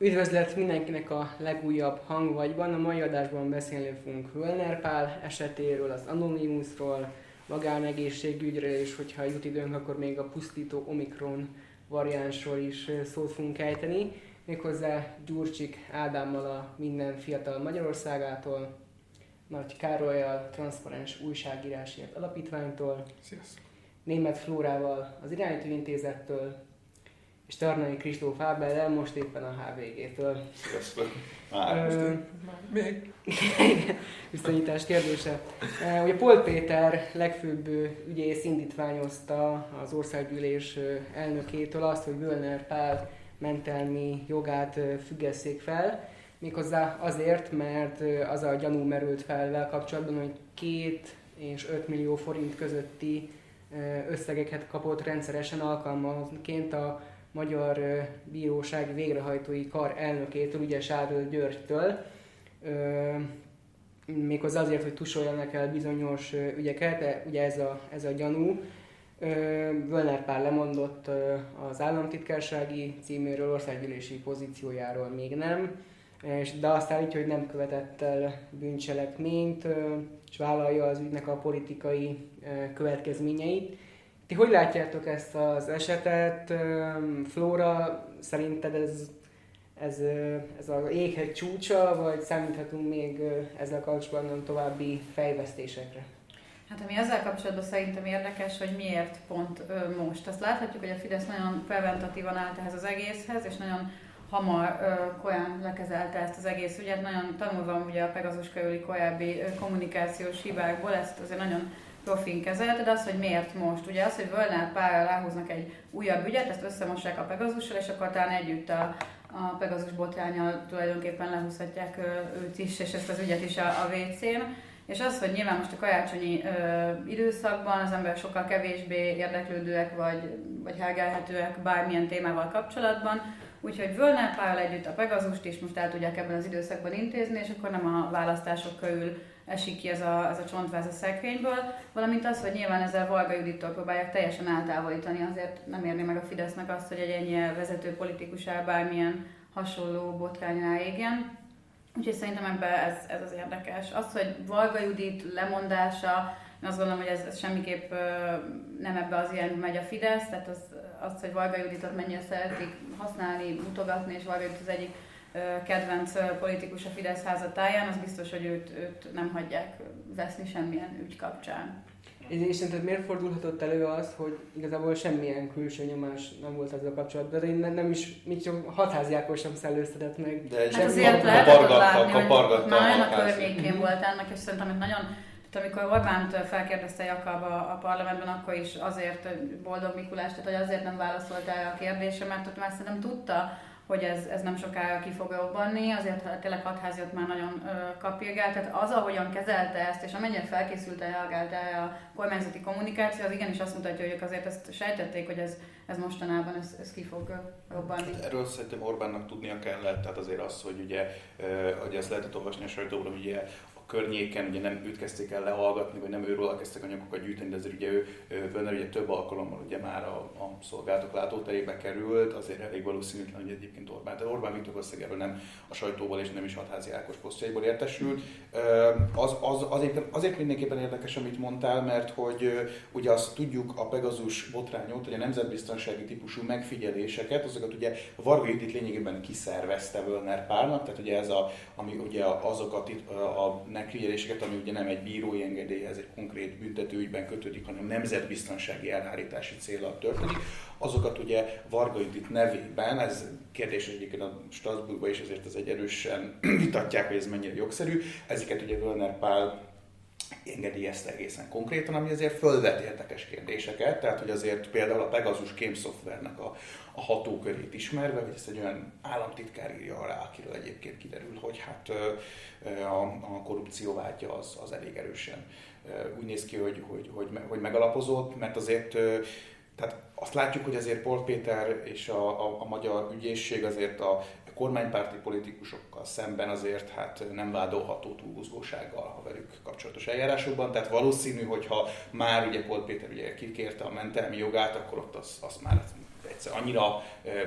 Üdvözlet mindenkinek a legújabb hangvagyban. A mai adásban beszélni fogunk Völner Pál esetéről, az Anonymousról, magánegészségügyről, és hogyha jut időnk, akkor még a pusztító Omikron variánsról is szót fogunk ejteni. Méghozzá Gyurcsik Ádámmal a Minden Fiatal Magyarországától, Nagy Károlyjal, Transzparens Újságírásért Alapítványtól, Sziasztok! Német Flórával az Irányítóintézettől, és Tarnai Kristóf Ábel most éppen a HVG-től. Sziasztok! Már most Ö, még. Viszonyítás kérdése. Ugye Pol Péter legfőbb ügyész indítványozta az országgyűlés elnökétől azt, hogy Völner Pál mentelmi jogát függesszék fel. Méghozzá azért, mert az a gyanú merült fel kapcsolatban, hogy két és 5 millió forint közötti összegeket kapott rendszeresen alkalmanként a Magyar Bíróság végrehajtói kar elnökétől, ugye Sáröl Györgytől. Méghozzá azért, hogy tusoljanak el bizonyos ügyeket, de ugye ez a, ez a gyanú. Völner Pál lemondott az államtitkársági címéről, országgyűlési pozíciójáról még nem, és, de azt állítja, hogy nem követett el bűncselekményt, és vállalja az ügynek a politikai következményeit. Ti hogy látjátok ezt az esetet? Flóra, szerinted ez ez, ez az éghegy csúcsa, vagy számíthatunk még ezzel kapcsolatban további fejvesztésekre? Hát ami ezzel kapcsolatban szerintem érdekes, hogy miért pont most. Azt láthatjuk, hogy a Fidesz nagyon preventatívan állt ehhez az egészhez, és nagyon hamar ö, lekezelte ezt az egész ügyet, nagyon tanulva ugye a Pegazus körüli korábbi kommunikációs hibákból, ezt azért nagyon profin kezelte, de az, hogy miért most. Ugye az, hogy Völner párral ráhúznak egy újabb ügyet, ezt összemossák a Pegazussal, és akkor talán együtt a, a Pegazus botrányal tulajdonképpen lehúzhatják őt is, és ezt az ügyet is a, a WC-n. És az, hogy nyilván most a karácsonyi ö, időszakban az emberek sokkal kevésbé érdeklődőek vagy, vagy hergelhetőek bármilyen témával kapcsolatban, úgyhogy Völner Pál együtt a Pegazust is most el tudják ebben az időszakban intézni, és akkor nem a választások körül esik ki ez a, ez a csontváz a szekrényből, valamint az, hogy nyilván ezzel Varga Judittól próbálják teljesen eltávolítani, azért nem érni meg a Fidesznek azt, hogy egy ennyi vezető politikusá bármilyen hasonló botránynál égjen. Úgyhogy szerintem ebben ez, ez az érdekes. Az, hogy Varga Judit lemondása, én azt gondolom, hogy ez, ez semmiképp nem ebbe az irányba megy a Fidesz, tehát az, az, hogy Varga Juditot mennyire szeretik használni, mutogatni, és Varga Judit az egyik kedvenc politikus a Fidesz házatáján, az biztos, hogy őt, őt nem hagyják veszni semmilyen ügy kapcsán. És, szerinted miért fordulhatott elő az, hogy igazából semmilyen külső nyomás nem volt ezzel kapcsolatban, de én nem, nem is, még csak hatháziákból sem szellőztetett meg. De egy Hát Semmi azért lehetett látni, hogy már nagyon a környékén volt ennek, és szerintem itt nagyon tehát amikor Orbánt felkérdezte Jakab a, a parlamentben, akkor is azért Boldog Mikulás, tehát hogy azért nem válaszolt erre a kérdésre, mert ott már szerintem tudta, hogy ez, ez nem sokára ki fog robbanni, azért tényleg hatházi ott már nagyon ö, kapirgált, tehát az, ahogyan kezelte ezt, és amennyire felkészült reagált erre a kormányzati kommunikáció, az igenis azt mutatja, hogy ők azért ezt sejtették, hogy ez, ez mostanában ez, ez ki fog robbanni. Hát Erről szerintem Orbánnak tudnia kellett, tehát azért az, hogy ugye, hogy ezt lehetett olvasni a sajtóban, ugye környéken ugye nem őt kezdték el lehallgatni, vagy nem őről kezdtek anyagokat gyűjteni, de azért ugye ő, Völner ugye több alkalommal ugye már a, a szolgálatok látóterébe került, azért elég valószínűtlen, hogy egyébként Orbán, de Orbán Viktor valószínűleg nem a sajtóból és nem is hatházi Ákos posztjaiból értesült. Az, az, azért, azért mindenképpen érdekes, amit mondtál, mert hogy ugye azt tudjuk a Pegazus botrányot, hogy a nemzetbiztonsági típusú megfigyeléseket, azokat ugye Varga Judit lényegében kiszervezte Völner Pálnak, tehát ugye ez a, ami ugye azokat itt, a, a megfigyeléseket, ami ugye nem egy bírói engedélyhez, egy konkrét büntetőügyben kötődik, hanem nemzetbiztonsági elhárítási célral történik, azokat ugye Varga Judit nevében, ez kérdés egyébként a Strasbourgban is azért ez egy erősen vitatják, hogy ez mennyire jogszerű, ezeket ugye Völner Pál engedélyezte egészen konkrétan, ami azért fölvet érdekes kérdéseket, tehát hogy azért például a Pegasus Game Software-nek a, a hatókörét ismerve, hogy ezt egy olyan államtitkár írja alá, akiről egyébként kiderül, hogy hát a, a korrupció vágya az, az elég erősen úgy néz ki, hogy, hogy, hogy, hogy megalapozott, mert azért tehát azt látjuk, hogy azért Pol Péter és a, a, a magyar ügyészség azért a kormánypárti politikusokkal szemben azért hát nem vádolható túlbuzgósággal a velük kapcsolatos eljárásokban, tehát valószínű, hogyha már ugye Pol Péter ugye kikérte a mentelmi jogát, akkor ott az, az már egyszer annyira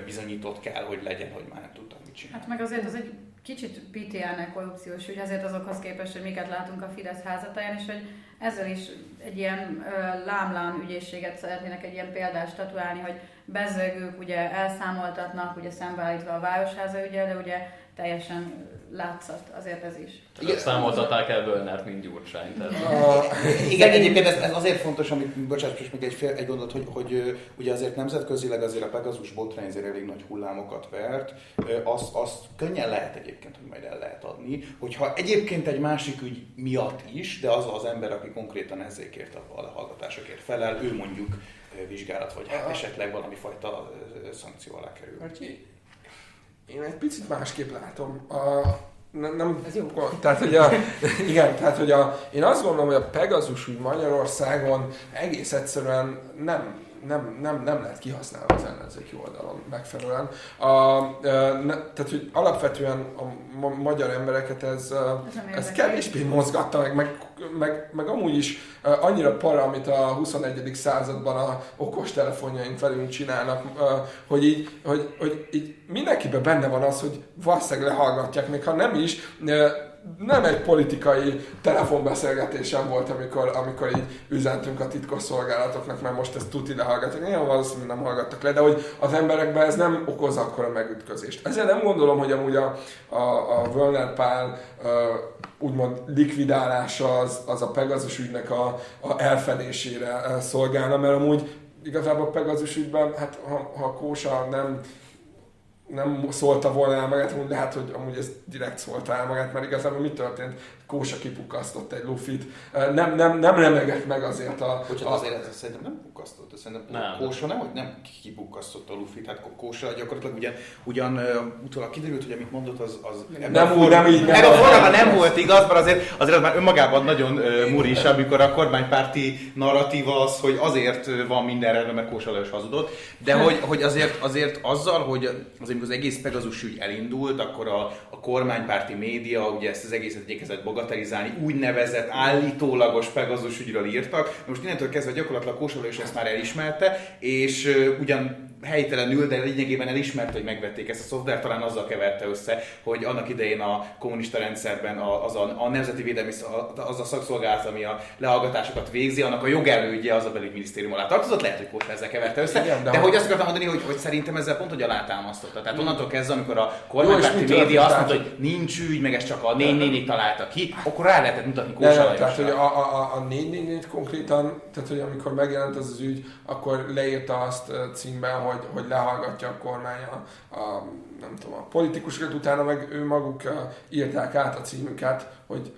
bizonyított kell, hogy legyen, hogy már nem tudtak mit csinálni. Hát meg azért az egy kicsit PTL-nek korrupciós ügy, azért azokhoz képest, hogy miket látunk a Fidesz házatáján, és hogy ezzel is egy ilyen lámlám ügyészséget szeretnének egy ilyen példást statuálni, hogy bezzegők ugye elszámoltatnak, ugye szembeállítva a Városháza ügyel, de ugye teljesen látszat azért ez is. Igen, számoltatták el Völnert, mint Gyurcsány. Igen, egyébként ez, ez, azért fontos, amit, bocsánat, most még egy, fél, egy gondolat, hogy, hogy ugye azért nemzetközileg azért a Pegasus botrány azért elég nagy hullámokat vert, azt, azt könnyen lehet egyébként, hogy majd el lehet adni, hogyha egyébként egy másik ügy miatt is, de az az ember, aki konkrétan ezékért a lehallgatásokért felel, ő mondjuk vizsgálat, vagy hát esetleg valami fajta szankció alá kerül. Én egy picit másképp látom. A, nem, nem, Ez jó. Tehát, hogy a, igen, tehát, hogy a, én azt gondolom, hogy a Pegasus úgy Magyarországon egész egyszerűen nem, nem, nem, nem lehet kihasználni az ellenzéki oldalon megfelelően. A, ne, tehát, hogy alapvetően a ma, magyar embereket ez, ez, ez kevésbé mozgatta, meg, meg, meg, meg amúgy is annyira para, amit a 21. században a okos telefonjaink velünk csinálnak, hogy így, hogy, hogy így mindenkiben benne van az, hogy valószínűleg lehallgatják, még ha nem is, nem egy politikai telefonbeszélgetésem volt, amikor, amikor így üzentünk a titkos szolgálatoknak, mert most ezt tuti lehallgatják. Én valószínűleg nem hallgattak le, de hogy az emberekben ez nem okoz akkor a megütközést. Ezzel nem gondolom, hogy amúgy a, a, a Völner Pál úgymond likvidálása az, az a Pegasus ügynek a, a elfedésére szolgálna, mert amúgy igazából a Pegasus ügyben, hát ha, ha Kósa nem nem szólta volna el magát, amúgy lehet, hogy amúgy ez direkt szólta el magát, mert igazából mi történt? Kósa kipukasztott egy lufit. Nem, nem, nem remegett meg azért a... Bocsánat, a... azért ez szerintem nem pukasztott, szerintem nem. Kósa nem, hogy nem kipukasztott a lufit, hát Kósa gyakorlatilag ugyan, ugyan utólag kiderült, hogy amit mondott, az... az nem, nem, nem így. Meg a formában nem volt igaz, mert azért, azért az már önmagában nagyon muris, amikor a kormánypárti narratíva az, hogy azért van minden rendben, mert Kósa Lajos hazudott, de hogy, hogy azért, azért azzal, hogy azért az egész Pegazus ügy elindult, akkor a kormánypárti média ugye ezt az egészet igyekezett bagatelizálni, úgynevezett állítólagos Pegazus ügyről írtak. Most innentől kezdve gyakorlatilag Kósa is ezt már elismerte, és ugyan helytelenül, de lényegében elismerte, hogy megvették ezt a szoftvert, talán azzal keverte össze, hogy annak idején a kommunista rendszerben az a, a Nemzeti Védelmi, az a szakszolgálat, ami a lehallgatásokat végzi, annak a jogelődje az a belügyminisztérium alá tartozott, lehet, hogy Kósa ezzel keverte össze, Igen, de, de hogy azt akartam mondani, hogy, hogy szerintem ezzel pont, hogy alátámasztotta. Tehát onnantól kezdve, amikor a kormánypárti média azt mondta, hogy nincs ügy, meg ez csak a 4 4 találta ki, akkor rá lehetett mutatni Kósa nem, Tehát, hogy a, a, a 4 4 konkrétan, tehát, hogy amikor megjelent az az ügy, akkor leírta azt címben, hogy, hogy lehallgatja a kormány a, a, nem tudom, a politikusokat, utána meg ő maguk írták át a címüket, hogy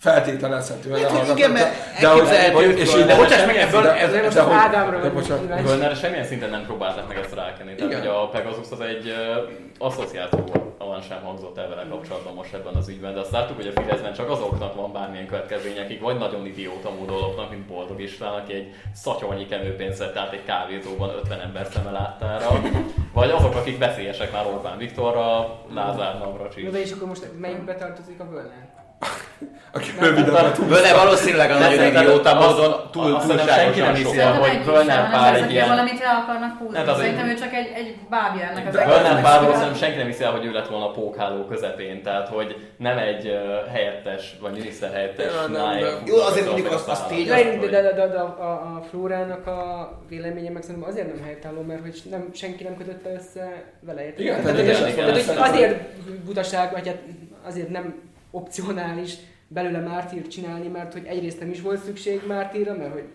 feltételezhető. Hát, igen, mert de hogy, hogy, és így, bocsáss meg, ebből, ez, ez most az Ádámra Völner semmilyen szinten nem próbáltak meg ezt rákenni. Tehát, hogy a Pegasus az egy uh, asszociáció van sem hangzott el vele kapcsolatban most ebben az ügyben, de azt láttuk, hogy a Fideszben csak azoknak van bármilyen következménye, akik vagy nagyon idióta módoloknak, mint Boldog István, aki egy szatyolnyi kenőpénzt vett át egy kávézóban 50 ember szeme láttára, vagy azok, akik veszélyesek már Orbán Viktorra, Lázár Navracsics. De és akkor most melyikbe tartozik a Völner? Aki rövidebben túl. Völe valószínűleg a nagyon idióta módon túl, túl senki nem hiszi el, hogy Völner Pál egy ilyen... Valamit le akarnak húzni. Hát Szerintem ő csak egy, egy bábja ennek az Völner Pál szerintem senki nem hiszi el, hogy ő lett volna a pókháló közepén. Tehát, hogy nem egy helyettes, vagy miniszter helyettes Jó, azért mondjuk azt, azt tény. De, de, de, de, a, a Flórának a véleménye meg szerintem azért nem helytálló, mert hogy nem, senki nem kötötte össze vele. Igen, tehát azért butaság, vagy hát azért nem opcionális belőle mártírt csinálni, mert hogy egyrészt nem is volt szükség mártírra, mert hogy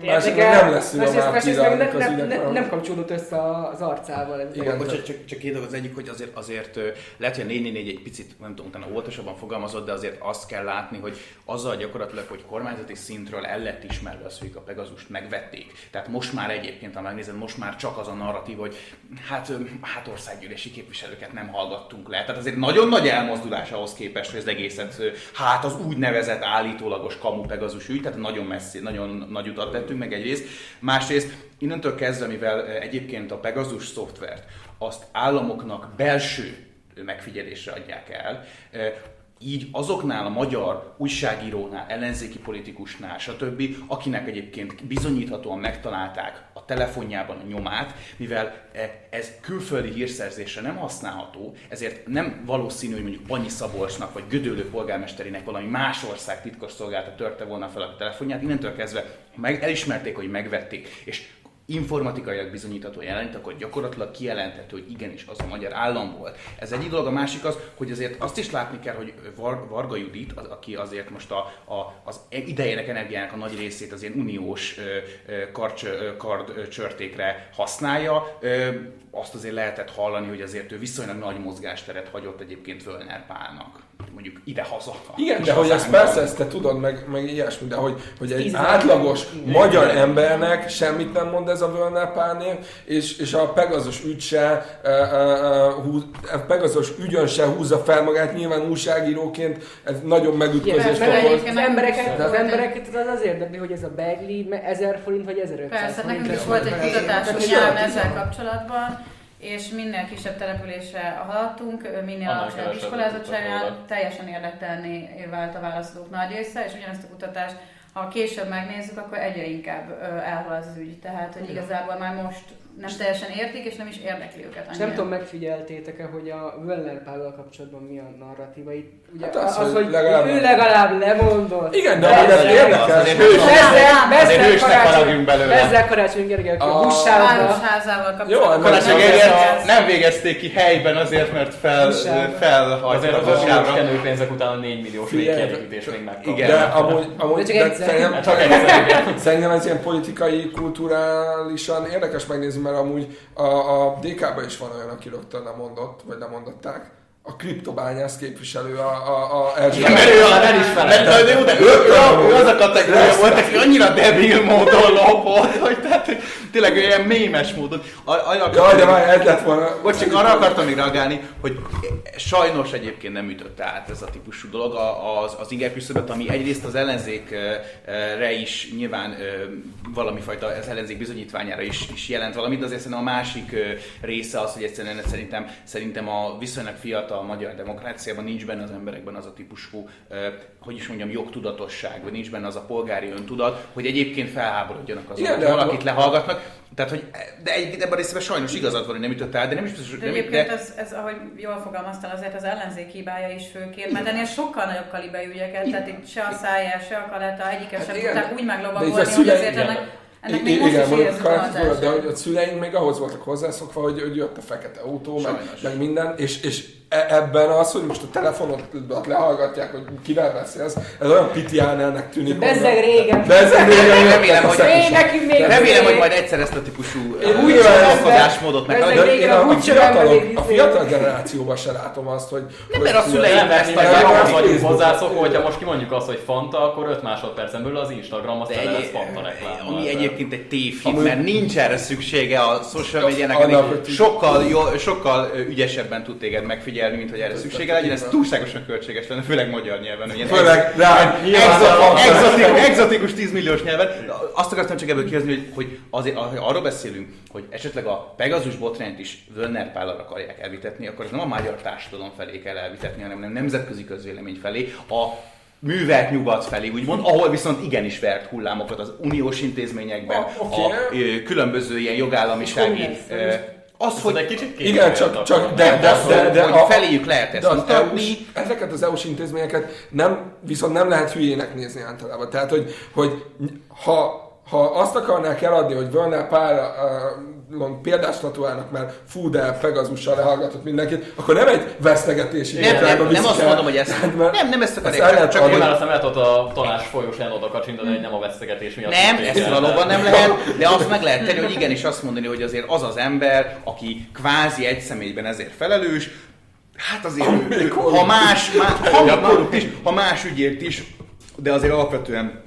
érdekel, nem lesz másrészt, másrészt meg ne, ne, ne, nem kapcsolódott össze az arcával. Ez Igen, bocsánat, csak, csak két dolog az egyik, hogy azért, azért lehet, hogy a 444 egy picit, nem tudom, utána óvatosabban fogalmazott, de azért azt kell látni, hogy azzal gyakorlatilag, hogy kormányzati szintről el lett ismerve az, hogy a Pegazust megvették. Tehát most már egyébként, ha megnézed, most már csak az a narratív, hogy hát, hát országgyűlési képviselőket nem hallgattunk le. Tehát azért nagyon nagy elmozdulás ahhoz képest, hogy az egészet, hát az úgynevezett állítólagos kamu Pegazus ügy, tehát nagyon messzi, nagyon nagy utat tettünk meg egyrészt. Másrészt innentől kezdve, mivel egyébként a Pegasus szoftvert azt államoknak belső megfigyelésre adják el, így azoknál a magyar újságírónál, ellenzéki politikusnál, stb., akinek egyébként bizonyíthatóan megtalálták a telefonjában a nyomát, mivel e, ez külföldi hírszerzésre nem használható, ezért nem valószínű, hogy mondjuk Panyi Szabolcsnak vagy Gödöllő polgármesterének valami más ország titkos szolgálata törte volna fel a telefonját, innentől kezdve meg elismerték, hogy megvették, és informatikailag bizonyítható jelent, akkor gyakorlatilag kijelenthető, hogy igenis az a magyar állam volt. Ez egy dolog, a másik az, hogy azért azt is látni kell, hogy Var- Varga Judit, az, aki azért most a, a, az idejének, energiának a nagy részét az ilyen uniós kardcsörtékre használja, ö, azt azért lehetett hallani, hogy azért ő viszonylag nagy mozgásteret hagyott egyébként Völner Pálnak mondjuk ide-haza. Igen, de hogy ezt persze ezt te tudod, meg, meg ilyesmi, de hogy, hogy egy átlagos magyar embernek semmit nem mond ez a Völner pálnév, és, és a Pegazus ügy se, uh, uh, a Pegazus ügyön se húzza fel magát, nyilván újságíróként ez nagyon megütközés. Az embereket, az embereket az az érdekli, hogy ez a Begli 1000 forint vagy 1500 Persze, nekünk is volt egy kutatásunk ezzel kapcsolatban, és minél kisebb településre haladtunk, minél alacsonyabb iskolázottságán teljesen érdektelni vált a választók nagy része, és ugyanezt a kutatást, ha később megnézzük, akkor egyre inkább elhal az ügy. Tehát, hogy igazából már most nem teljesen értik, és nem is érdekli őket annyira. És nem tudom, megfigyeltétek-e, hogy a Wöller Pállal kapcsolatban mi a narratíva itt. Ugye hát az, az, hogy legalább... ő legalább lemondott. Igen, de ez, ez érdekes. Faragunk belőle. Ezzel Karácsony Gergely, a buszsávval. Jó, Karácsony Gergely nem végezték ki helyben azért, mert fel, felhajtott azért a buszsávra. Azért a pénzek után a 4 milliós végkielégítés még megkapta. Igen, de amúgy, amúgy csak egyszer. Szerintem ez ilyen politikai, kulturálisan érdekes megnézni, mert amúgy a, a DK-ban is van olyan, aki rögtön nem mondott, vagy nem mondották a kriptobányász képviselő a, a, a Erzsébet. Igen, mert ő a nem is felett. De, de, ő, ő, ő, az a kategória volt, aki annyira debil módon lopott, hogy tehát hogy tényleg ilyen mémes módon. Jaj, de már ez lett volna. Bocs, csak arra akartam még reagálni, hogy sajnos egyébként nem ütötte át ez a típusú dolog az, az inger küszöböt, ami egyrészt az ellenzékre is nyilván valami fajta az ellenzék bizonyítványára is, is jelent valamit, de azért szerintem a másik része az, hogy egyszerűen szerintem, szerintem a viszonylag fiatal magyar demokráciában nincs benne az emberekben az a típusú, hogy is mondjam, jogtudatosság, vagy nincs benne az a polgári öntudat, hogy egyébként felháborodjanak azok, hogy valakit lehallgatnak. Tehát, hogy de egy, ebben a részében sajnos igazad van, hogy nem ütött el, de nem is biztos, hogy nem egyébként de... ez, ez, ahogy jól fogalmaztál, azért az ellenzék hibája is főként, mert ennél sokkal nagyobb kaliberű ügyeket, tehát itt se a szájár, se a kaleta, egyiket hát sem tudták úgy meglovagolni, hogy azért ennek ennek még igen, most is de hogy a szüleink még ahhoz voltak hozzászokva, hogy, hogy jött a fekete autó, meg, meg, minden, és, és ebben az, hogy most a telefonodat lehallgatják, hogy kivel beszélsz, ez olyan pitiánelnek tűnik. Bezzeg régen. Bezzeg régen. Remélem, hogy, még remélem, hogy majd egyszer ezt a típusú gondolkodásmódot meg. Én a, fiatalok, a fiatal generációban se látom azt, hogy... Nem, mert a szüleim ezt ahhoz vagyunk hozzászokva, hogyha most kimondjuk azt, hogy Fanta, akkor 5 másodpercen belül az Instagram az tele lesz Fanta reklám. Ami egyébként egy tévhit, mert nincs erre szüksége a social médiának, sokkal, sokkal ügyesebben tud téged megfigyelni figyelni, mint hogy erre szüksége legyen. Ez túlságosan költséges lenne, főleg magyar nyelven. Ilyen főleg, rá, exotikus, exotikus 10 milliós nyelven. Azt akartam csak ebből kérdezni, hogy, hogy azért, arról beszélünk, hogy esetleg a Pegasus botrányt is Völner Pállal akarják elvitetni, akkor ez nem a magyar társadalom felé kell elvitetni, hanem nem nemzetközi közvélemény felé. A művelt nyugat felé, úgymond, ahol viszont igenis vert hullámokat az uniós intézményekben, oh, okay. a különböző ilyen jogállamisági az, hogy egy kicsit Igen, csak, csak de, de, de, de, de, hogy a, feléjük lehet ezt az EU, Ezeket az EU-s intézményeket nem, viszont nem lehet hülyének nézni általában. Tehát, hogy, hogy ha, ha azt akarnák eladni, hogy Pál uh, mond, példás statuálnak, mert fú, de Pegazussal lehallgatott mindenkit, akkor nem egy vesztegetési nem, nem, nem, nem azt mondom, hogy ezt, mert nem, nem ezt akarják. Ezt csak én már aztán lehet ott a tanás folyosán oda kacsintani, hogy nem a vesztegetés miatt. Nem, ezt valóban nem lehet, de azt meg lehet tenni, hogy igenis azt mondani, hogy azért az az ember, aki kvázi egy személyben ezért felelős, Hát azért, ő, ha más, más ha, is, ha más ügyért is, de azért alapvetően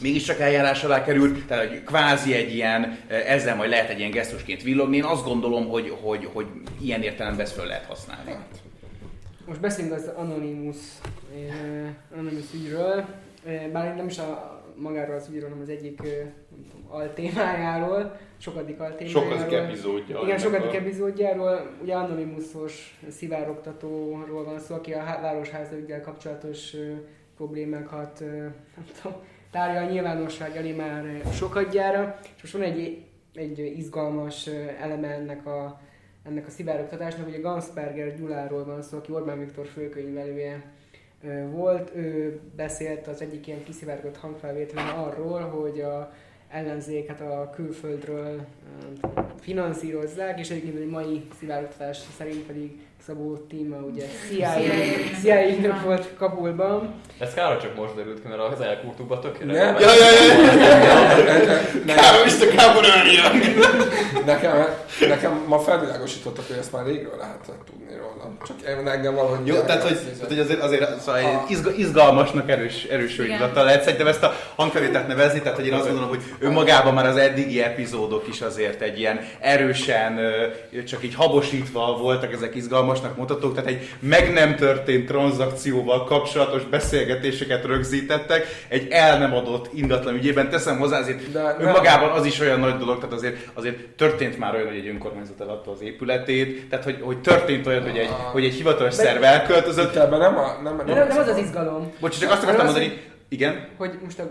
mégiscsak eljárás alá került, tehát hogy kvázi egy ilyen, eh, ezzel majd lehet egy ilyen gesztusként villogni. Én azt gondolom, hogy, hogy, hogy ilyen értelemben ezt föl lehet használni. Hát. Most beszélünk az Anonymous, eh, Anonymous ügyről, eh, bár nem is a magáról az ügyről, hanem az egyik tudom, altémájáról, sokadik altémájáról. Sokadik epizódja. Igen, sokadik a... epizódjáról, ugye anonymousos szivárogtatóról van szó, aki a városháza ügyel kapcsolatos problémákat nem tudom, tárja a nyilvánosság elé már sokadjára, és most van egy, egy izgalmas eleme ennek a, ennek a szivárogtatásnak, ugye Gansperger Gyuláról van szó, aki Orbán Viktor főkönyvelője volt, ő beszélt az egyik ilyen kiszivárgott hangfelvételen arról, hogy a ellenzéket a külföldről finanszírozzák, és egyébként egy mai szivárogtatás szerint pedig Szabó Tíma, ugye CIA, CIA volt Kabulban. Ez kár, csak most derült ki, mert az elkurtukban tökéletes. Nem. Ja, ja, ja. Kár, Mr. Kábor Nekem, nekem ma felvilágosítottak, hogy ezt már régről lehetett tudni róla. Csak engem valahogy... Jó, tehát hogy, tehát, hogy azért, azért szóval egy izgalmasnak erős, erős lehet szerintem ezt a hangfelvételt nevezni, tehát hogy én azt gondolom, hogy önmagában már az eddigi epizódok is azért egy ilyen erősen, csak így habosítva voltak ezek izgalmas izgalmasnak mutatók, tehát egy meg nem történt tranzakcióval kapcsolatos beszélgetéseket rögzítettek, egy el nem adott ingatlan ügyében. Teszem hozzá, azért De önmagában az is olyan nagy dolog, tehát azért, azért történt már olyan, hogy egy önkormányzat eladta az épületét, tehát hogy, hogy történt olyan, hogy egy, hogy egy hivatalos szerv elköltözött. Ebben nem, a, nem, nem, nem, nem az az izgalom. Bocs, csak azt akartam mondani, igen? Hogy most a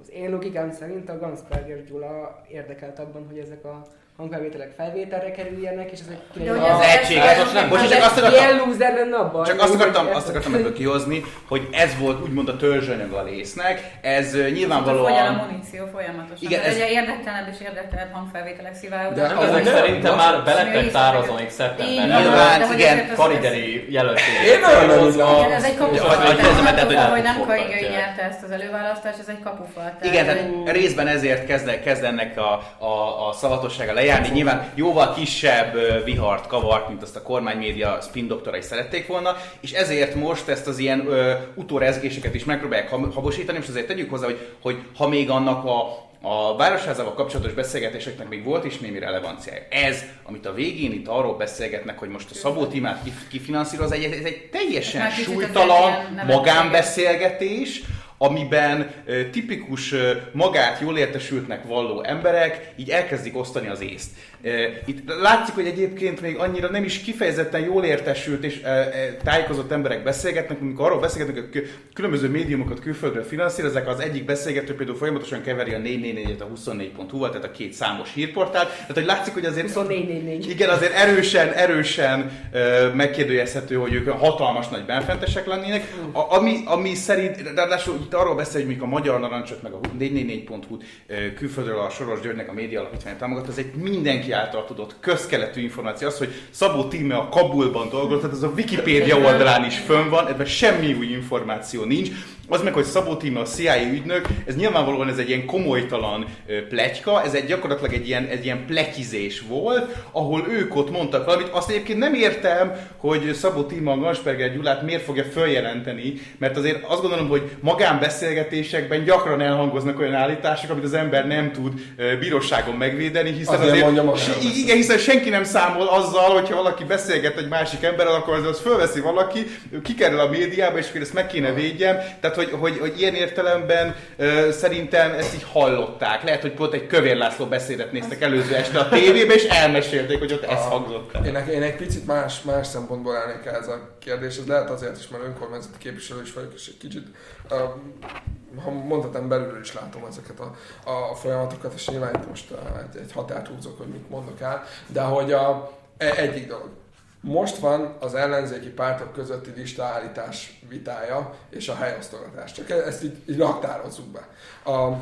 az én logikám szerint a Gansperger Gyula érdekelt abban, hogy ezek a hangfelvételek felvételre kerüljenek, és ezek ki Az egységes, most nem, most csak azt akartam, ilyen loser lenne abban. Csak azt akartam, azt akartam ebből kihozni, hogy ez volt úgymond a törzsanyag a lésznek, ez nyilvánvalóan... Hogyan a muníció folyamatosan. Igen, ez... Egyre érdektelenebb és érdektelenebb hangfelvételek szivárognak. De ezek szerintem már belettek tárazónik szeptemberben. Nyilván, igen, Karigeri jelölték. Én nagyon Ez egy kapufa. hogy nem Karigeri nyerte ezt az előválasztást, ez egy kapufa. Igen, tehát részben ezért kezd ennek a, a, a szavatossága lejárni. Nyilván jóval kisebb vihart kavart, mint azt a kormánymédia spin doktorai szerették volna, és ezért most ezt az ilyen ö, utórezgéseket is megpróbálják habosítani, és azért tegyük hozzá, hogy, hogy ha még annak a a városházával kapcsolatos beszélgetéseknek még volt is némi relevanciája. Ez, amit a végén itt arról beszélgetnek, hogy most a Szabó Timát kifinanszíroz, ez egy teljesen súlytalan magánbeszélgetés, amiben tipikus magát jól értesültnek valló emberek így elkezdik osztani az észt. Itt látszik, hogy egyébként még annyira nem is kifejezetten jól értesült és tájékozott emberek beszélgetnek, amikor arról beszélgetnek, hogy különböző médiumokat külföldről finanszírozzák, az egyik beszélgető például folyamatosan keveri a 444-et a 24.hu-val, tehát a két számos hírportál. Tehát, hogy látszik, hogy azért... 2444. Igen, azért erősen, erősen megkérdőjelezhető, hogy ők hatalmas nagy benfentesek lennének, a, ami, ami szerint, ráadásul itt arról beszél, hogy a Magyar Narancsot, meg a 444.hu külföldről a Soros Györgynek a média alapítvány támogat, ez egy mindenki által tudott közkeletű információ. Az, hogy Szabó Tíme a Kabulban dolgozott, tehát ez a Wikipédia oldalán is fönn van, ebben semmi új információ nincs. Az meg, hogy Szabó Tíme a CIA ügynök, ez nyilvánvalóan ez egy ilyen komolytalan pletyka, ez egy gyakorlatilag egy ilyen, egy ilyen plekizés volt, ahol ők ott mondtak valamit. Azt egyébként nem értem, hogy Szabó Tíme a Gansperger Gyulát miért fogja följelenteni, mert azért azt gondolom, hogy magánbeszélgetésekben gyakran elhangoznak olyan állítások, amit az ember nem tud bíróságon megvédeni, hiszen azért, azért igen, hiszen senki nem számol azzal, hogyha valaki beszélget egy másik emberrel, akkor az, az fölveszi valaki, kikerül a médiába, és akkor ezt meg kéne védjem. Tehát hogy, hogy, hogy ilyen értelemben uh, szerintem ezt így hallották. Lehet, hogy pont egy Kövér László beszédet néztek előző este a tévébe, és elmesélték, hogy ott ez hangzott. Én, én egy picit más, más szempontból állnék ez a kérdés. Ez lehet azért is, mert önkormányzati képviselő is vagyok, és egy kicsit uh, ha mondhatom, belülről is látom ezeket a, a folyamatokat, és nyilván itt most uh, egy, egy határt húzok, hogy mit mondok el, de hogy a, e, egyik dolog. Most van az ellenzéki pártok közötti listaállítás vitája és a helyosztogatás. Csak ezt így, így raktározzuk be. A, a,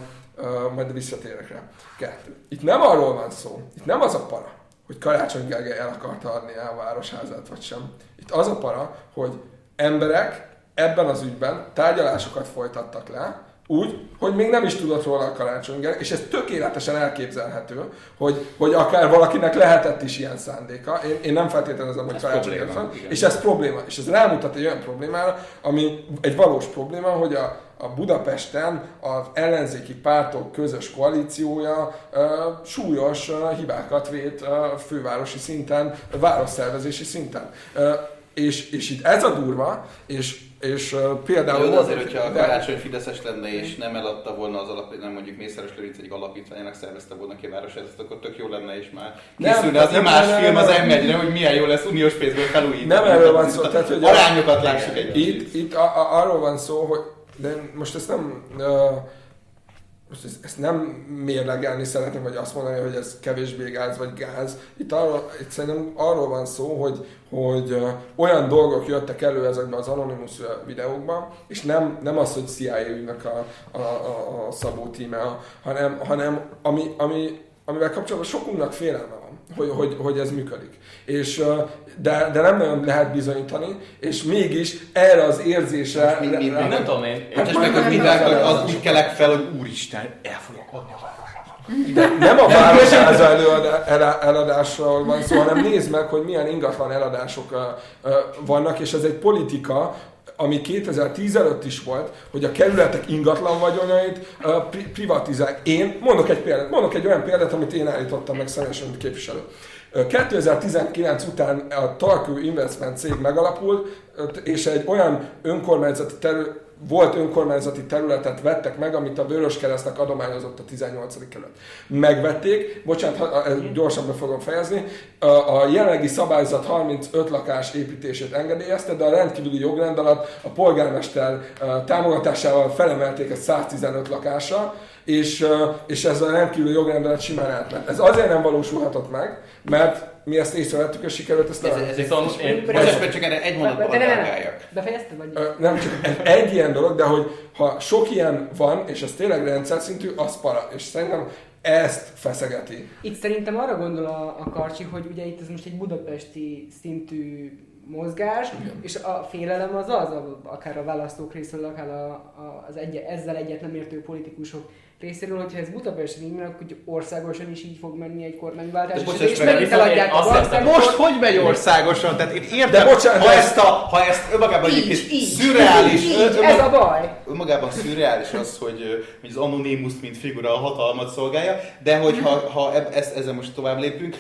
majd visszatérek rá. Kettő. Itt nem arról van szó, itt nem az a para, hogy Karácsony Gergely el akarta adni el a városházát, vagy sem. Itt az a para, hogy emberek ebben az ügyben tárgyalásokat folytattak le, úgy, hogy még nem is tudott róla a karácsony és ez tökéletesen elképzelhető, hogy, hogy akár valakinek lehetett is ilyen szándéka. Én, én nem feltételezem, hogy karácsony és ez probléma. És ez rámutat egy olyan problémára, ami egy valós probléma, hogy a, a Budapesten az ellenzéki pártok közös koalíciója uh, súlyos uh, hibákat vét uh, fővárosi szinten, városszervezési szinten. És, és itt ez a durva, és és uh, például... Jó, de azért, hogyha a karácsony Fideszes lenne, és nem eladta volna az alap, nem mondjuk Mészáros Lőrinc egyik alapítványának szervezte volna ki a város ezt, akkor tök jó lenne, és már készülne az imás film az m hogy milyen jó lesz uniós pénzből felújítani. Nem erről van szó, tehát hogy arányokat lássuk egy Itt, itt a, a, arról van szó, hogy de most ezt nem uh, most ezt, nem mérlegelni szeretném, vagy azt mondani, hogy ez kevésbé gáz vagy gáz. Itt, arról, itt szerintem arról van szó, hogy, hogy olyan dolgok jöttek elő ezekben az Anonymous videókban, és nem, nem az, hogy CIA a, a, a, a Szabó tíme, hanem, hanem ami, ami, amivel kapcsolatban sokunknak félelme van, hogy, hogy, hogy ez működik. És, de, de nem nagyon lehet bizonyítani, és mégis erre az érzésre... Mi, mi, mi, nem tudom én. Hát meg az mindenki az úgy kelek fel, hogy úristen, el fogják adni a de nem a városháza eladásról van szó, hanem nézd meg, hogy milyen ingatlan eladások vannak, és ez egy politika, ami 2010 előtt is volt, hogy a kerületek ingatlan vagyonait pri- privatizálják. Én mondok egy példát, mondok egy olyan példát, amit én állítottam meg személyesen, mint képviselő. 2019 után a Talkő Investment cég megalapult, és egy olyan önkormányzati terület, volt önkormányzati területet vettek meg, amit a Vörös Keresztnek adományozott a 18. kerület. Megvették, bocsánat, ha, gyorsabban fogom fejezni, a, a jelenlegi szabályzat 35 lakás építését engedélyezte, de a rendkívüli jogrend alatt a polgármester támogatásával felemelték ezt 115 lakásra, és, és ez a rendkívüli jogrendelet simán átment. Ez azért nem valósulhatott meg, mert mi ezt észrevettük, és sikerült ezt nem. Ez, ez viszont én most csak erre egy mondatban reagáljak. Befejezted vagy? Nem, csak egy ilyen dolog, de hogy ha sok ilyen van, és ez tényleg rendszer szintű, az para. És szerintem ezt feszegeti. Itt szerintem arra gondol a, a Karcsi, hogy ugye itt ez most egy budapesti szintű mozgás, Igen. és a félelem az az, akár a választók részéről, akár a, a, az egy, ezzel egyet nem értő politikusok részéről, hogyha ez Budapesten így megy, akkor országosan is így fog menni egy kormányváltás. De és, megint eladják a azt Most hogy megy országosan? Tehát én értem, de bocsánat, ha, ezt a, ha ezt önmagában így, egyébként így, szürreális, így, így, ez a baj. Önmagában szürreális az, hogy, hogy az Anonymous mint figura a hatalmat szolgálja, de hogyha ha ezt, ezzel most tovább lépünk,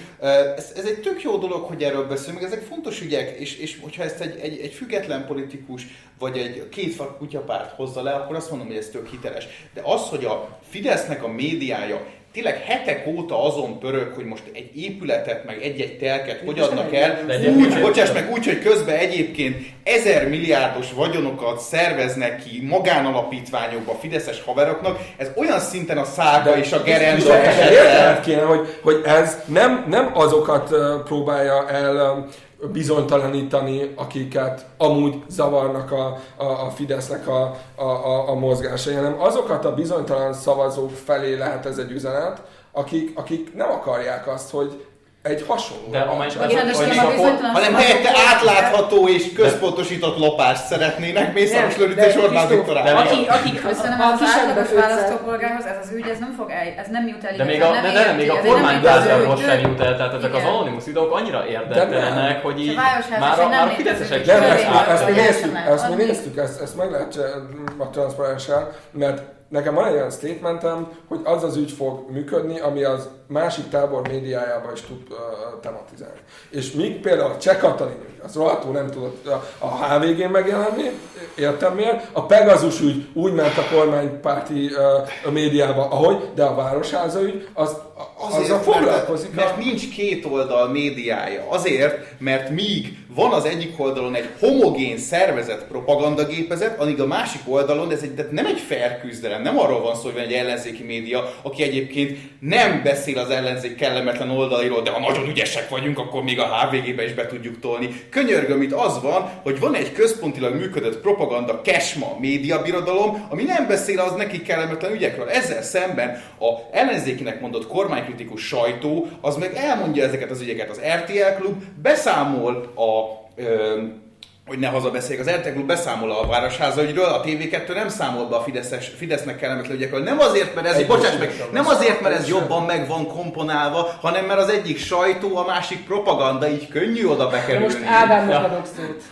ez, ez egy tök jó dolog, hogy erről beszélünk, ezek fontos ügyek, és, és hogyha ezt egy, egy, egy független politikus, vagy egy két kutyapárt hozza le, akkor azt mondom, hogy ez tök hiteles. De az, hogy a Fidesznek a médiája tényleg hetek óta azon pörög, hogy most egy épületet, meg egy-egy telket hogy adnak el, úgy, bocsáss meg, úgy, hogy közben egyébként ezer milliárdos vagyonokat szerveznek ki magánalapítványokba Fideszes haveroknak, ez olyan szinten a szága De és a gerenda esete. kéne, hogy, hogy ez nem, nem azokat próbálja el bizonytalanítani, akiket amúgy zavarnak a, a, a Fidesznek a, a, a, a mozgásai, hanem azokat a bizonytalan szavazók felé lehet ez egy üzenet, akik, akik nem akarják azt, hogy egy hasonló. De amely hanem helyette átlátható és központosított lopást szeretnének Mészáros Lőrinc és Orbán Viktor Akik, akik köszönöm, az átlagos választópolgárhoz ez az ügy, ez nem fog el, ez nem jut el. De még a, de, de, még a kormányválsághoz sem jut el, tehát ezek az anonimus videók annyira érdektelenek, hogy így már a, már a fideszesek sem ezt mi néztük, ezt mi néztük, ezt meg lehet a transzparenssel, mert nekem van egy olyan statementem, hogy az az ügy fog működni, ami az másik tábor médiájában is tud uh, tematizálni. És míg például a Cseh Katalin az rohadtul nem tudott a, HVG-n megjelenni, értem miért, a Pegazus ügy úgy ment a kormánypárti uh, médiába, ahogy, de a Városháza ügy, az, Azért, a foglalkozik. Mert, mert nincs két oldal médiája. Azért, mert míg van az egyik oldalon egy homogén szervezet propagandagépezet, addig a másik oldalon ez egy, tehát nem egy fair küzdelem, nem arról van szó, hogy van egy ellenzéki média, aki egyébként nem beszél az ellenzék kellemetlen oldaliról, de ha nagyon ügyesek vagyunk, akkor még a HVG-be is be tudjuk tolni. Könyörgöm, itt az van, hogy van egy központilag működött propaganda kesma médiabirodalom, ami nem beszél az neki kellemetlen ügyekről. Ezzel szemben a ellenzékinek mondott kormánykritikus sajtó, az meg elmondja ezeket az ügyeket. Az RTL klub beszámol a hogy ne hazabeszéljek, az RTL Klub beszámol a Városháza ügyről, a TV2 nem számol be a Fideszes, Fidesznek kellemetlen ügyekről. Nem azért, mert ez, bocsáss meg, nem azért, mert ez jobban meg van komponálva, hanem mert az egyik sajtó, a másik propaganda, így könnyű oda bekerülni. most Ádámnak adok szót.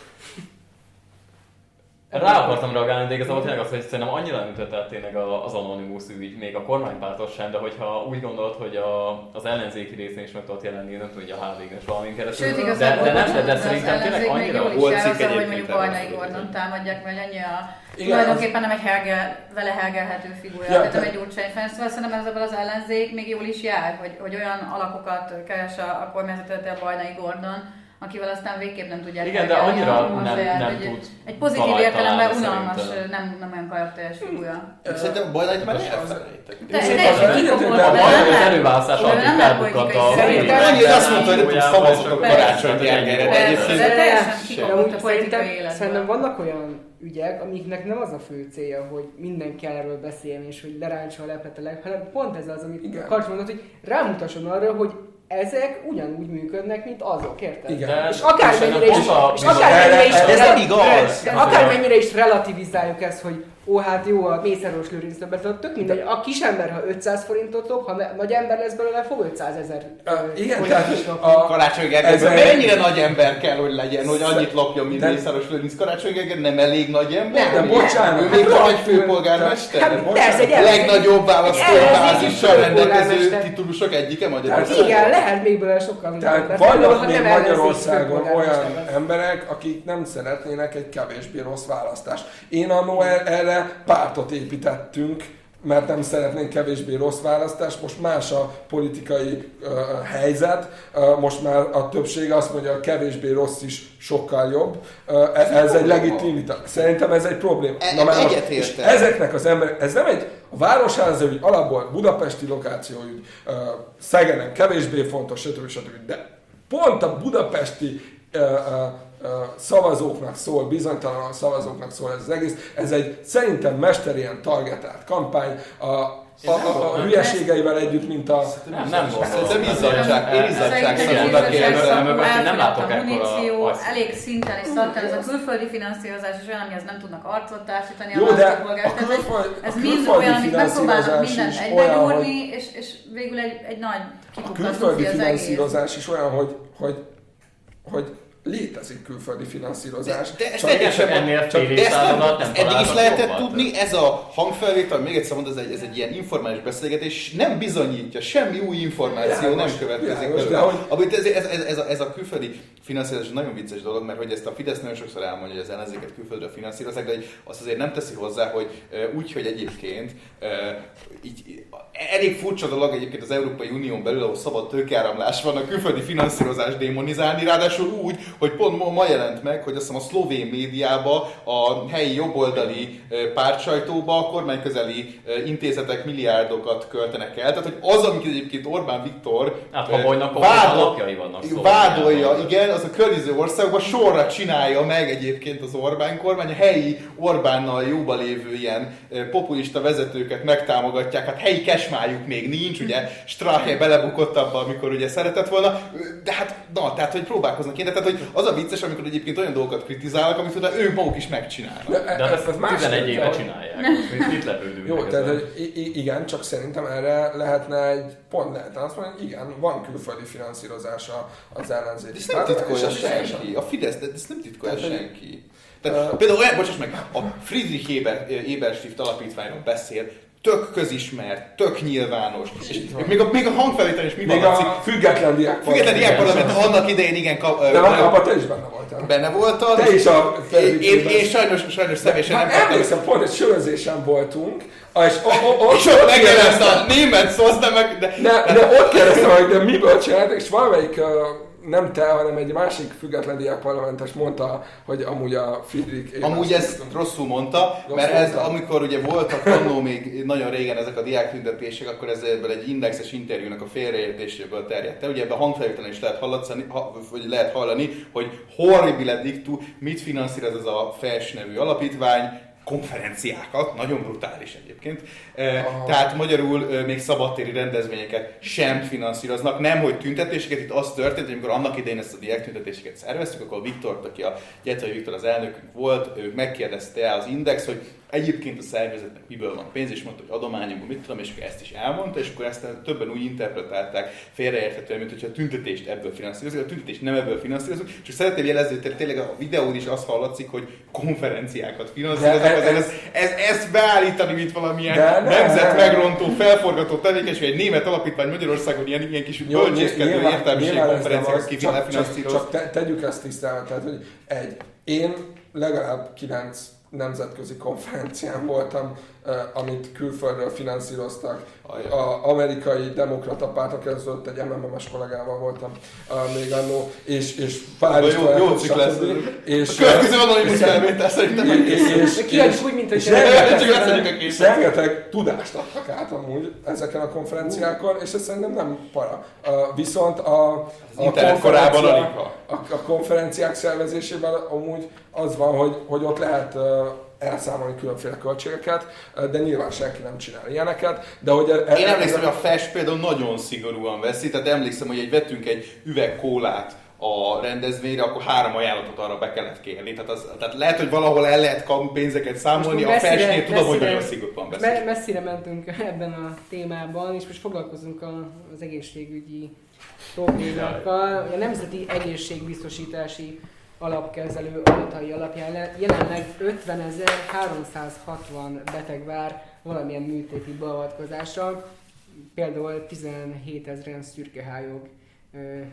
Rá akartam reagálni, de igazából tényleg az, hogy szerintem annyira nem ütött tényleg az Anonymous ügy, még a kormánypártos sem, de hogyha úgy gondolod, hogy a, az ellenzéki részén is meg tudott jelenni, nem tudom, hogy a hvg és valamin keresztül. Sőt, de, de, de, nem, de, de szerintem tényleg annyira... Volt cikk hogy mondjuk Barnai Gordon támadják, mert annyi a igen, tulajdonképpen nem egy hergel, vele hergelhető figura, ja, tehát nem egy Gyurcsány Ferenc, szóval szerintem ezzel az ellenzék még jól is jár, hogy, hogy olyan alakokat keres a, a kormányzatot, a Bajnai Gordon, akivel aztán végképp nem tudják Igen, de annyira nem, azért, nem egy, tud egy pozitív értelemben unalmas, nem, nem olyan karakteres figura. Szerintem Bajnait már elfelejtek. Teljesen kikopott, de az előválasztás felbukatta. Annyit azt mondta, hogy nem szavazott a karácsonyt Gergelyre, de egyébként teljesen a politikai életben. Szerintem vannak olyan ügyek, amiknek nem az a fő célja, hogy mindenki erről beszéljen, és hogy leráncsa a lepet a leg, hanem pont ez az, amit Karcs mondott, hogy rámutasson arra, hogy ezek ugyanúgy működnek, mint azok, érted? Igen. És akármennyire is, és akármennyire is, ez nem igaz. Akármennyire is relativizáljuk ezt, hogy ó, hát jó, a Mészáros Lőrinc többet, tök mindegy, a kis ember, ha 500 forintot lop, ha nagy ember lesz belőle, fog 500 ezer. Igen, tehát a Karácsony Gergely, mennyire nagy ember kell, hogy legyen, hogy annyit lopjon, mint. Mészáros Lőrinc. Karácsony Gergely nem elég nagy ember? Nem, de bocsánat. Ő még nagy főpolgármester. Hát, egy legnagyobb választóbázissal rendelkező titulusok egyike Magyarországon. Igen, lehet még belőle sokkal Tehát vannak még Magyarországon olyan emberek, akik nem szeretnének egy kevésbé rossz választást. Én annó erre erre pártot építettünk, mert nem szeretnénk kevésbé rossz választást. Most más a politikai uh, helyzet, uh, most már a többség azt mondja, hogy a kevésbé rossz is sokkal jobb. Uh, ez, ez egy legitimita. Szerintem ez egy probléma. E, Na, már és ezeknek az emberek, ez nem egy a városháza ügy, alapból budapesti lokációügy, uh, Szegenen kevésbé fontos, stb. stb. De pont a budapesti uh, uh, szavazóknak szól, bizonytalan szavazóknak szól ez az egész. Ez egy szerintem mesterien targetált kampány. A, a, a, a hülyeségeivel együtt, mint a... Nem, nem volt. Szerintem izzadság, én izzadság kérdezem. Nem látok ekkora... Elég szinten és szartan, ez a külföldi finanszírozás és olyan, amihez nem tudnak arcot társítani Jó, a de a külföld, Ez mind olyan, amit megpróbálnak mindent egybegyúrni, és, és végül egy, egy nagy kipukkat A külföldi finanszírozás is olyan, hogy, hogy, hogy létezik külföldi finanszírozás. De, de ezt egyesen ennél fél évszázadat nem Eddig is lehetett tudni, ez a hangfelvétel, még egyszer mondom, ez egy, ez egy ilyen informális beszélgetés, nem bizonyítja, semmi új információ ja, nem következik belőle. Hogy... Amit ez, ez, ez, ez, a, ez a külföldi finanszírozás nagyon vicces dolog, mert hogy ezt a Fidesz nagyon sokszor elmondja, hogy az ellenzéket külföldre finanszírozzák, de azt azért nem teszi hozzá, hogy úgy, hogy egyébként így, elég furcsa dolog egyébként az Európai Unión belül, ahol szabad tőkeáramlás van, a külföldi finanszírozás démonizálni, ráadásul úgy, hogy pont ma jelent meg, hogy azt hiszem a szlovén médiába, a helyi jobboldali pártsajtóba a kormányközeli intézetek milliárdokat költenek el. Tehát, hogy az, amit egyébként Orbán Viktor hát, ha vádol, vannak vádolja, igen, az a környező országban sorra csinálja meg egyébként az Orbán kormány, a helyi Orbánnal jóba lévő ilyen populista vezetőket megtámogatják, hát helyi kesmájuk még nincs, ugye? Strache belebukott abba, amikor ugye szeretett volna, de hát na, tehát hogy próbálkoznak én, tehát hogy az a vicces, amikor egyébként olyan dolgokat kritizálnak, amit utána ők maguk is megcsinálnak. De, de ezt, ezt 11 éve csinálják. Mit lepődünk Jó, tehát hogy igen, csak szerintem erre lehetne egy pont lehetne azt mondani, hogy igen, van külföldi finanszírozása az ellenzék. De ezt nem titkolja senki. A Fidesz, de ezt nem titkolja senki. Tehát, uh, például olyan, bocsáss meg, a Friedrich Eber, Eberstift alapítványról beszél, tök közismert, tök nyilvános. És még a, még a hangfelvétel is mi még van? a független diák Független diák parlament annak idején igen kap, De abban te is benne voltál. Benne voltál. Te is a én, én, én, sajnos, sajnos személyesen nem kaptam. Emlékszem, pont egy sörözésen voltunk, és, ott megjelent a német szósz, de meg... De, de, de ott kérdeztem, hogy de miből csináltak, és valamelyik nem te, hanem egy másik független diákparlamentes mondta, hogy amúgy a Friedrich... Amúgy ezt rosszul mondta, rosszul mert ez, mondta. amikor ugye voltak annó még nagyon régen ezek a diáktüntetések, akkor ez ebből egy indexes interjúnak a félreértéséből terjedt el. Ugye ebben hangfelvételen is lehet hallani, vagy lehet hallani, hogy horribile dictu, mit finanszíroz ez a FES nevű alapítvány, konferenciákat, nagyon brutális egyébként. Aha. Tehát magyarul még szabadtéri rendezvényeket sem finanszíroznak, nem hogy tüntetéseket, itt az történt, hogy amikor annak idején ezt a diák tüntetéseket szerveztük, akkor Viktor, aki a Gyetai Viktor az elnökünk volt, ő megkérdezte az Index, hogy egyébként a szervezetnek miből van pénz, és mondta, hogy adományokból mit tudom, és akkor ezt is elmondta, és akkor ezt többen úgy interpretálták félreérthetően, mint hogyha a tüntetést ebből finanszírozunk, a tüntetést nem ebből finanszírozunk, és szeretném jelezni, hogy tényleg a videón is azt hallatszik, hogy konferenciákat finanszírozunk, ez, ez, ez, ez, beállítani, mint valamilyen de, nemzet megrontó, felforgató tevékenység, egy német alapítvány Magyarországon ilyen, ilyen kis bölcsészkedő értelmiség konferenciákat ki csak, csak, csak te, tegyük ezt tisztában, tehát hogy egy, én legalább kilenc nemzetközi konferencián voltam, amit külföldről finanszíroztak. A amerikai demokrata pártok között egy MMM-es kollégával voltam még annó, és, és Párizs jó, jó cikk lesz. És, következő anonimus felvétel szerintem és, és, úgy, mint hogy rengeteg tudást adtak át amúgy ezeken a konferenciákon, és ez szerintem nem para. Viszont a, a, konferenciák, a, a konferenciák szervezésében amúgy az van, hogy, hogy ott lehet elszámolni különféle költségeket, de nyilván senki nem csinál ilyeneket. De hogy e, Én emlékszem, hogy a FES például nagyon szigorúan veszi, tehát emlékszem, hogy egy vettünk egy üveg kólát a rendezvényre, akkor három ajánlatot arra be kellett kérni. Tehát, az, tehát lehet, hogy valahol el lehet pénzeket számolni, a festnél tudom, hogy nagyon szigorúan beszél. Messzire mentünk ebben a témában, és most foglalkozunk az egészségügyi problémákkal. A Nemzeti Egészségbiztosítási alapkezelő adatai alapján jelenleg 50.360 beteg vár valamilyen műtéti beavatkozásra, például 17 ezeren szürkehályog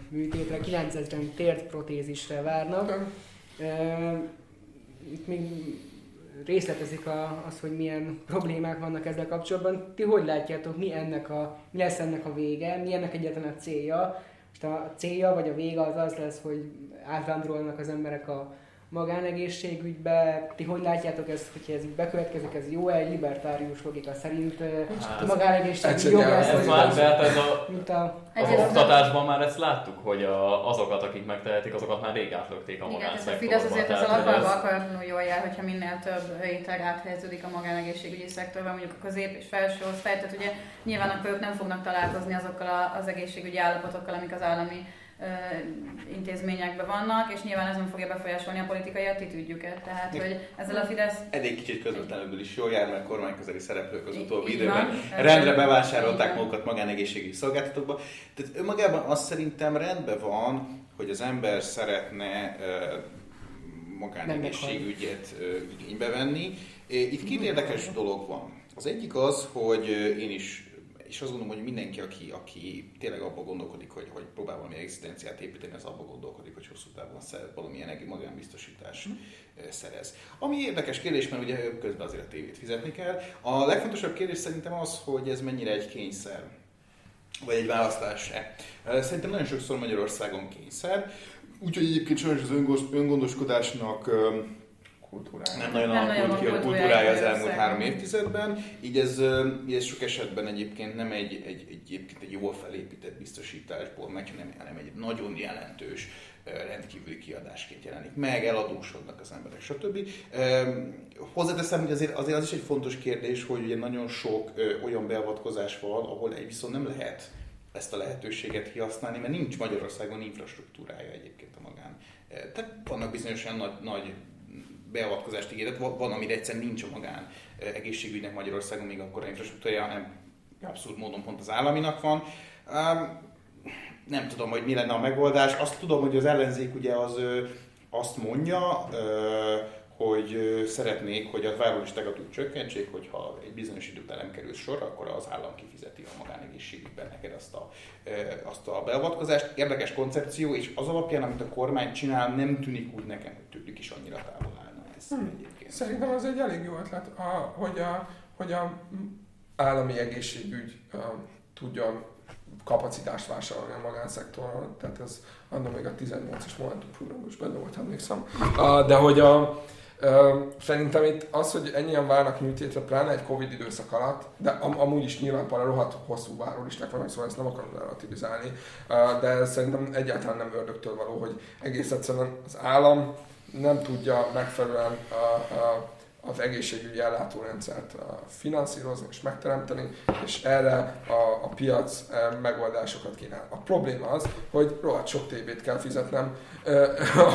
műtétre, 9 ezeren tért protézisre várnak. Itt még részletezik a, az, hogy milyen problémák vannak ezzel kapcsolatban. Ti hogy látjátok, mi, ennek a, mi lesz ennek a vége, mi ennek egyetlen a célja? Most a célja vagy a vége az az lesz, hogy átvándorolnak az emberek a magánegészségügybe. Ti hogy látjátok ezt, hogyha ez bekövetkezik, ez jó egy libertárius logika szerint hát, a magánegészségügy jobb lesz? Ez már, tehát ez a, mint a, az oktatásban már ezt láttuk, hogy a, azokat, akik megtehetik, azokat már rég átlökték a magánszektorba. Igen, ez a Fidesz azért az alkalommal ez... akaratlanul jól jár, hogyha minél több réteg áthelyeződik a magánegészségügyi szektorba, mondjuk a közép és felső osztály, tehát ugye nyilván akkor ők nem fognak találkozni azokkal az egészségügyi állapotokkal, amik az állami intézményekben vannak, és nyilván ez nem fogja befolyásolni a politikai attitűdjüket. Tehát, hogy ezzel a Fidesz... Eddig kicsit közvetlenül is jól jár, mert kormányközeli szereplők az utóbbi időben van. rendre bevásárolták magukat magánegészségügyi szolgáltatókba. Tehát önmagában azt szerintem rendben van, hogy az ember szeretne magánegészségügyet igénybe venni. Itt két érdekes dolog van. Az egyik az, hogy én is és azt gondolom, hogy mindenki, aki, aki tényleg abban gondolkodik, hogy, hogy próbál valami egzisztenciát építeni, az abban gondolkodik, hogy hosszú távon szeret valamilyen magánbiztosítás mm. szerez. Ami érdekes kérdés, mert ugye közben azért a tévét fizetni kell. A legfontosabb kérdés szerintem az, hogy ez mennyire egy kényszer, vagy egy választás-e. Szerintem nagyon sokszor Magyarországon kényszer, úgyhogy egyébként sajnos az öngondoskodásnak kultúrája. Nem nagyon nem alakult ki a kultúrája az elmúlt három évtizedben, így ez, ez sok esetben egyébként nem egy, egy, egy, egyébként egy jól felépített biztosításból megy, hanem, hanem egy nagyon jelentős rendkívüli kiadásként jelenik meg, eladósodnak az emberek, stb. Hozzáteszem, hogy azért, azért az is egy fontos kérdés, hogy ugye nagyon sok olyan beavatkozás van, ahol egy viszont nem lehet ezt a lehetőséget kihasználni, mert nincs Magyarországon infrastruktúrája egyébként a magán. Tehát vannak bizonyos olyan nagy, nagy beavatkozást ígéret, van, amire egyszerűen nincs a magán egészségügynek Magyarországon, még akkor a infrastruktúrája, nem abszolút módon pont az államinak van. Nem tudom, hogy mi lenne a megoldás. Azt tudom, hogy az ellenzék ugye az azt mondja, hogy szeretnék, hogy a várólistákat úgy csökkentsék, hogyha egy bizonyos idő után nem kerül sor, akkor az állam kifizeti a magánegészségügyben neked azt a, azt a beavatkozást. Érdekes koncepció, és az alapján, amit a kormány csinál, nem tűnik úgy nekem, hogy tőlük is annyira távol áll hmm. egyébként. Szerintem az egy elég jó ötlet, a, hogy, a, hogy a állami egészségügy a, tudjon kapacitást vásárolni a magánszektorral, tehát ez annak még a 18-as Momentum programban is benne volt, emlékszem. A, de hogy a, Szerintem itt az, hogy ennyien várnak műtétre, pláne egy Covid időszak alatt, de am- amúgy is nyilván para rohadt hosszú várólisták vannak, szóval ezt nem akarom relativizálni, de szerintem egyáltalán nem ördögtől való, hogy egész egyszerűen az állam nem tudja megfelelően az egészségügyi ellátórendszert finanszírozni és megteremteni, és erre a, a piac megoldásokat kínál. A probléma az, hogy rohadt sok tévét kell fizetnem,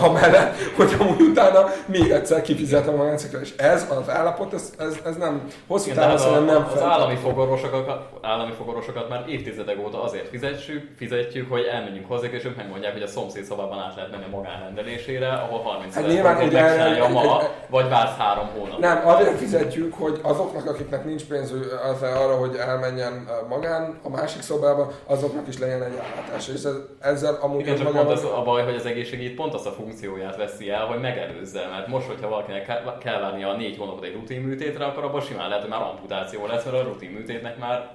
ha mellett, hogy amúgy utána még egyszer kifizetem a magánszektor. És ez az állapot, ez, ez, ez nem hosszú távon szerintem nem Az állami fogorvosokat, állami fogorvosokat már évtizedek óta azért fizetjük, fizetjük, hogy elmenjünk hozzá, és ők megmondják, hogy a szomszéd szobában át lehet menni a magánrendelésére, ahol 30 hát nyilván, ugye, ma, egy, vagy vársz három hónap. Nem, azért fizetjük, hogy azoknak, akiknek nincs pénzük az arra, hogy elmenjen magán a másik szobába, azoknak is legyen egy ellátás. És ezzel amúgy Igen, csak pont az a baj, hogy az egészség itt pont azt a funkcióját veszi el, hogy megelőzze. Mert most, hogyha valakinek kell várni a négy hónapot egy rutin műtétre, akkor abban simán lehet, hogy már amputáció lesz, mert a rutin műtétnek már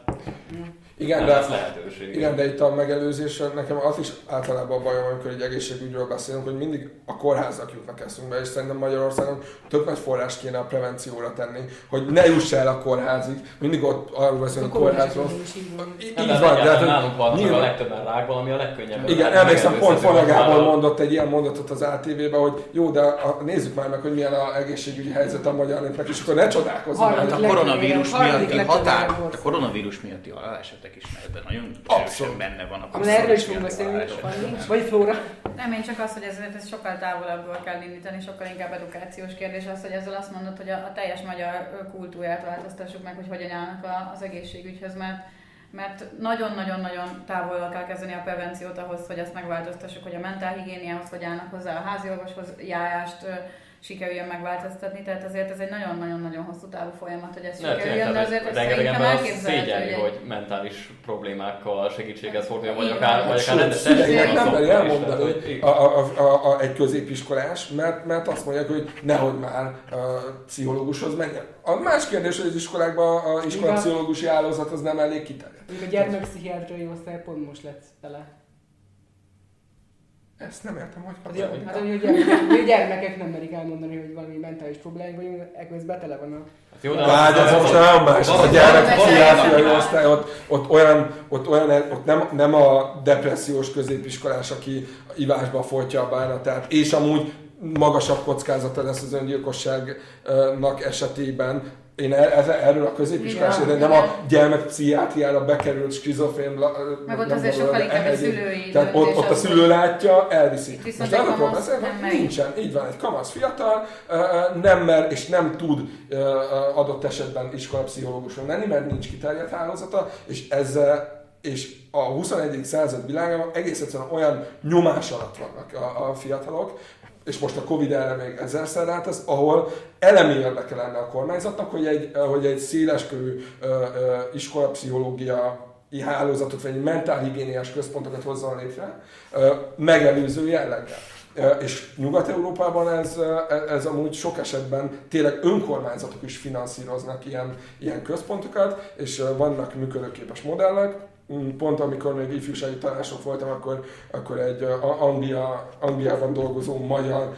igen, de, lehetőség. Igen, de itt a megelőzés, nekem az is általában a bajom, amikor egy egészségügyről beszélünk, hogy mindig a kórházak jutnak eszünkbe, és szerintem Magyarországon tök nagy forrás kéne a prevencióra tenni, hogy ne juss el a kórházig. Mindig ott arról beszélünk a kórházról. Így van, de hát, nálunk van a legtöbben rákban, ami a legkönnyebb. Igen, emlékszem, pont Fona Gábor mondott egy ilyen mondatot az ATV-be, hogy jó, de a, nézzük már meg, hogy milyen a egészségügyi helyzet a magyar népnek, és akkor ne csodálkozzunk. Hát a koronavírus miatti határ, a koronavírus miatti halálesetek is mert nagyon Abszolút. benne van a koronavírus. Erről is fogunk beszélni, vagy Flóra. Nem, én csak azt, hogy ez, ez sokkal távolabbról kell indítani, sokkal inkább edukációs kérdés az, hogy ezzel azt mondod, hogy a, a teljes magyar kultúrát változtassuk meg, hogy hogyan állnak az egészségügyhöz, mert mert nagyon-nagyon-nagyon távol kell kezdeni a prevenciót ahhoz, hogy ezt megváltoztassuk, hogy a mentálhigiéniához hogy állnak hozzá, a házi orvoshoz járást sikerüljön megváltoztatni, tehát azért ez egy nagyon-nagyon-nagyon hosszú távú folyamat, hogy ez sikerüljön, de azért ez szerintem elképzelhető, hogy... hogy mentális problémákkal segítséget forduljon, vagy akár, vagy akár rendes nem meri elmondani a, a, a, a, egy középiskolás, mert, mert azt mondják, hogy nehogy már a pszichológushoz menjen. A más kérdés, hogy az iskolákban a iskola pszichológusi állózat az nem elég kiterjedt. A gyermekpszichiátriai osztály pont most lett bele. Ezt nem értem, hogy hát, hát, hát, hogy a gyermekek, a gyermekek nem merik elmondani, hogy valami mentális problémák vagyunk, ekközben tele van a... Hát jó, de ez most nagyon más. A gyermek pszichiátriai osztály, ott, ott, olyan, ott, olyan, ott nem, nem a depressziós középiskolás, aki ivásba folytja a bánatát, és amúgy magasabb kockázata lesz az öngyilkosságnak esetében, én ez, erről a középiskolás, de nem a gyermekpszichiátriára bekerült skizofrén... Meg ott azért sokkal inkább a szülői Tehát ott, ott a szülő látja, elviszi. Most arról beszélek, nincsen. Így van, egy kamasz fiatal nem mer és nem tud adott esetben iskolapszichológuson lenni, mert nincs kiterjedt hálózata, és ezzel és a 21. század világában egész egyszerűen olyan nyomás alatt vannak a, a fiatalok, és most a Covid erre még ezerszer rátesz, ahol elemi érdeke lenne a kormányzatnak, hogy egy, hogy egy széleskörű iskolapszichológia hálózatot, vagy egy mentálhigiéniás központokat hozzon létre, megelőző jelleggel. És Nyugat-Európában ez, ez amúgy sok esetben tényleg önkormányzatok is finanszíroznak ilyen, ilyen központokat, és vannak működőképes modellek, pont amikor még ifjúsági tanások voltam, akkor, akkor egy Anglia, Angliában dolgozó magyar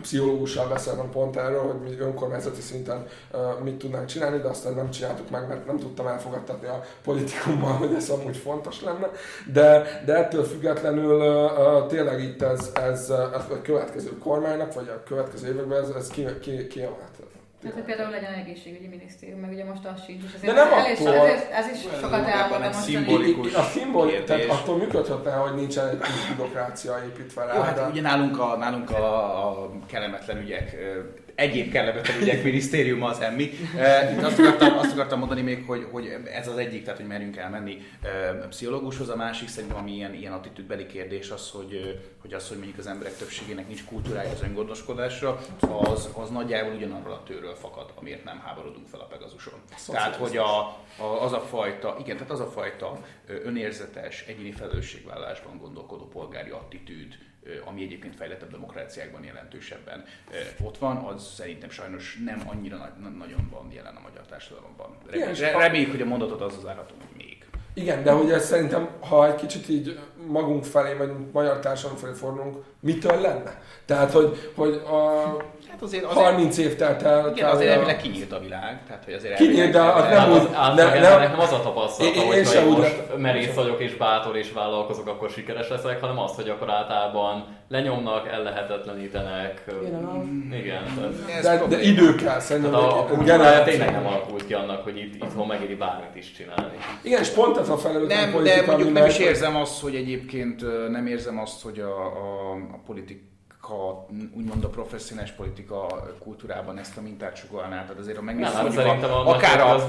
pszichológussal beszéltem pont erről, hogy mi önkormányzati szinten uh, mit tudnánk csinálni, de aztán nem csináltuk meg, mert nem tudtam elfogadtatni a politikummal, hogy ez amúgy fontos lenne. De, de ettől függetlenül uh, tényleg itt ez, ez, ez a következő kormánynak, vagy a következő években ez, ez kiemelt. Ki, ki tehát, hogy például legyen egészségügyi minisztérium, meg ugye most az sincs, és ezért De nem ez, attól, ez, ez, is sokat elmond a szimbolikus A szimbol, tehát attól működhetne, hogy nincsen egy bürokrácia építve rá. Jó, hát ugye nálunk a, nálunk a, a kellemetlen ügyek egyéb kellemetlen ügyek minisztériuma az emmi. Azt akartam, azt akartam mondani még, hogy, hogy ez az egyik, tehát hogy merjünk elmenni pszichológushoz, a másik szerintem, ami ilyen, ilyen attitűdbeli kérdés az, hogy, hogy az, hogy mondjuk az emberek többségének nincs kultúrája az öngondoskodásra, az, az nagyjából ugyanarról a tőről fakad, amiért nem háborodunk fel a Pegazuson. Tehát, hogy a, a, az a fajta, igen, tehát az a fajta önérzetes, egyéni felelősségvállásban gondolkodó polgári attitűd, ami egyébként fejlettebb demokráciákban jelentősebben ott van, az szerintem sajnos nem annyira nagy, nagyon van jelen a magyar társadalomban. Reméljük, hogy a mondatot az az hogy még. Igen, de hogy ez szerintem, ha egy kicsit így magunk felé, vagy magyar társadalom felé fordulunk, mitől lenne? Tehát, hogy, hogy a, Hát azért, azért 30 év telt el. Igen, azért elvileg kinyílt a világ. Tehát, hogy azért kinyílt, de az nem úgy... Az, nem, nem, nem, az a tapasztalata, hogy ha most merész vagyok és bátor és vállalkozok, akkor sikeres leszek, hanem az, hogy akkor általában lenyomnak, ellehetetlenítenek. Igen. igen de, de idő kell szerintem. Tehát a, a kultúrája tényleg nem alakult ki annak, hogy itt, itthon megéri bármit is csinálni. Igen, és pont ez a felelőtlen Nem, de mondjuk nem is érzem azt, hogy egyébként nem érzem azt, hogy a, a, a politik ha úgymond a professzionális politika kultúrában ezt a mintát sugalná. Tehát azért, ha megnézzük, nem, hát a, akár a, az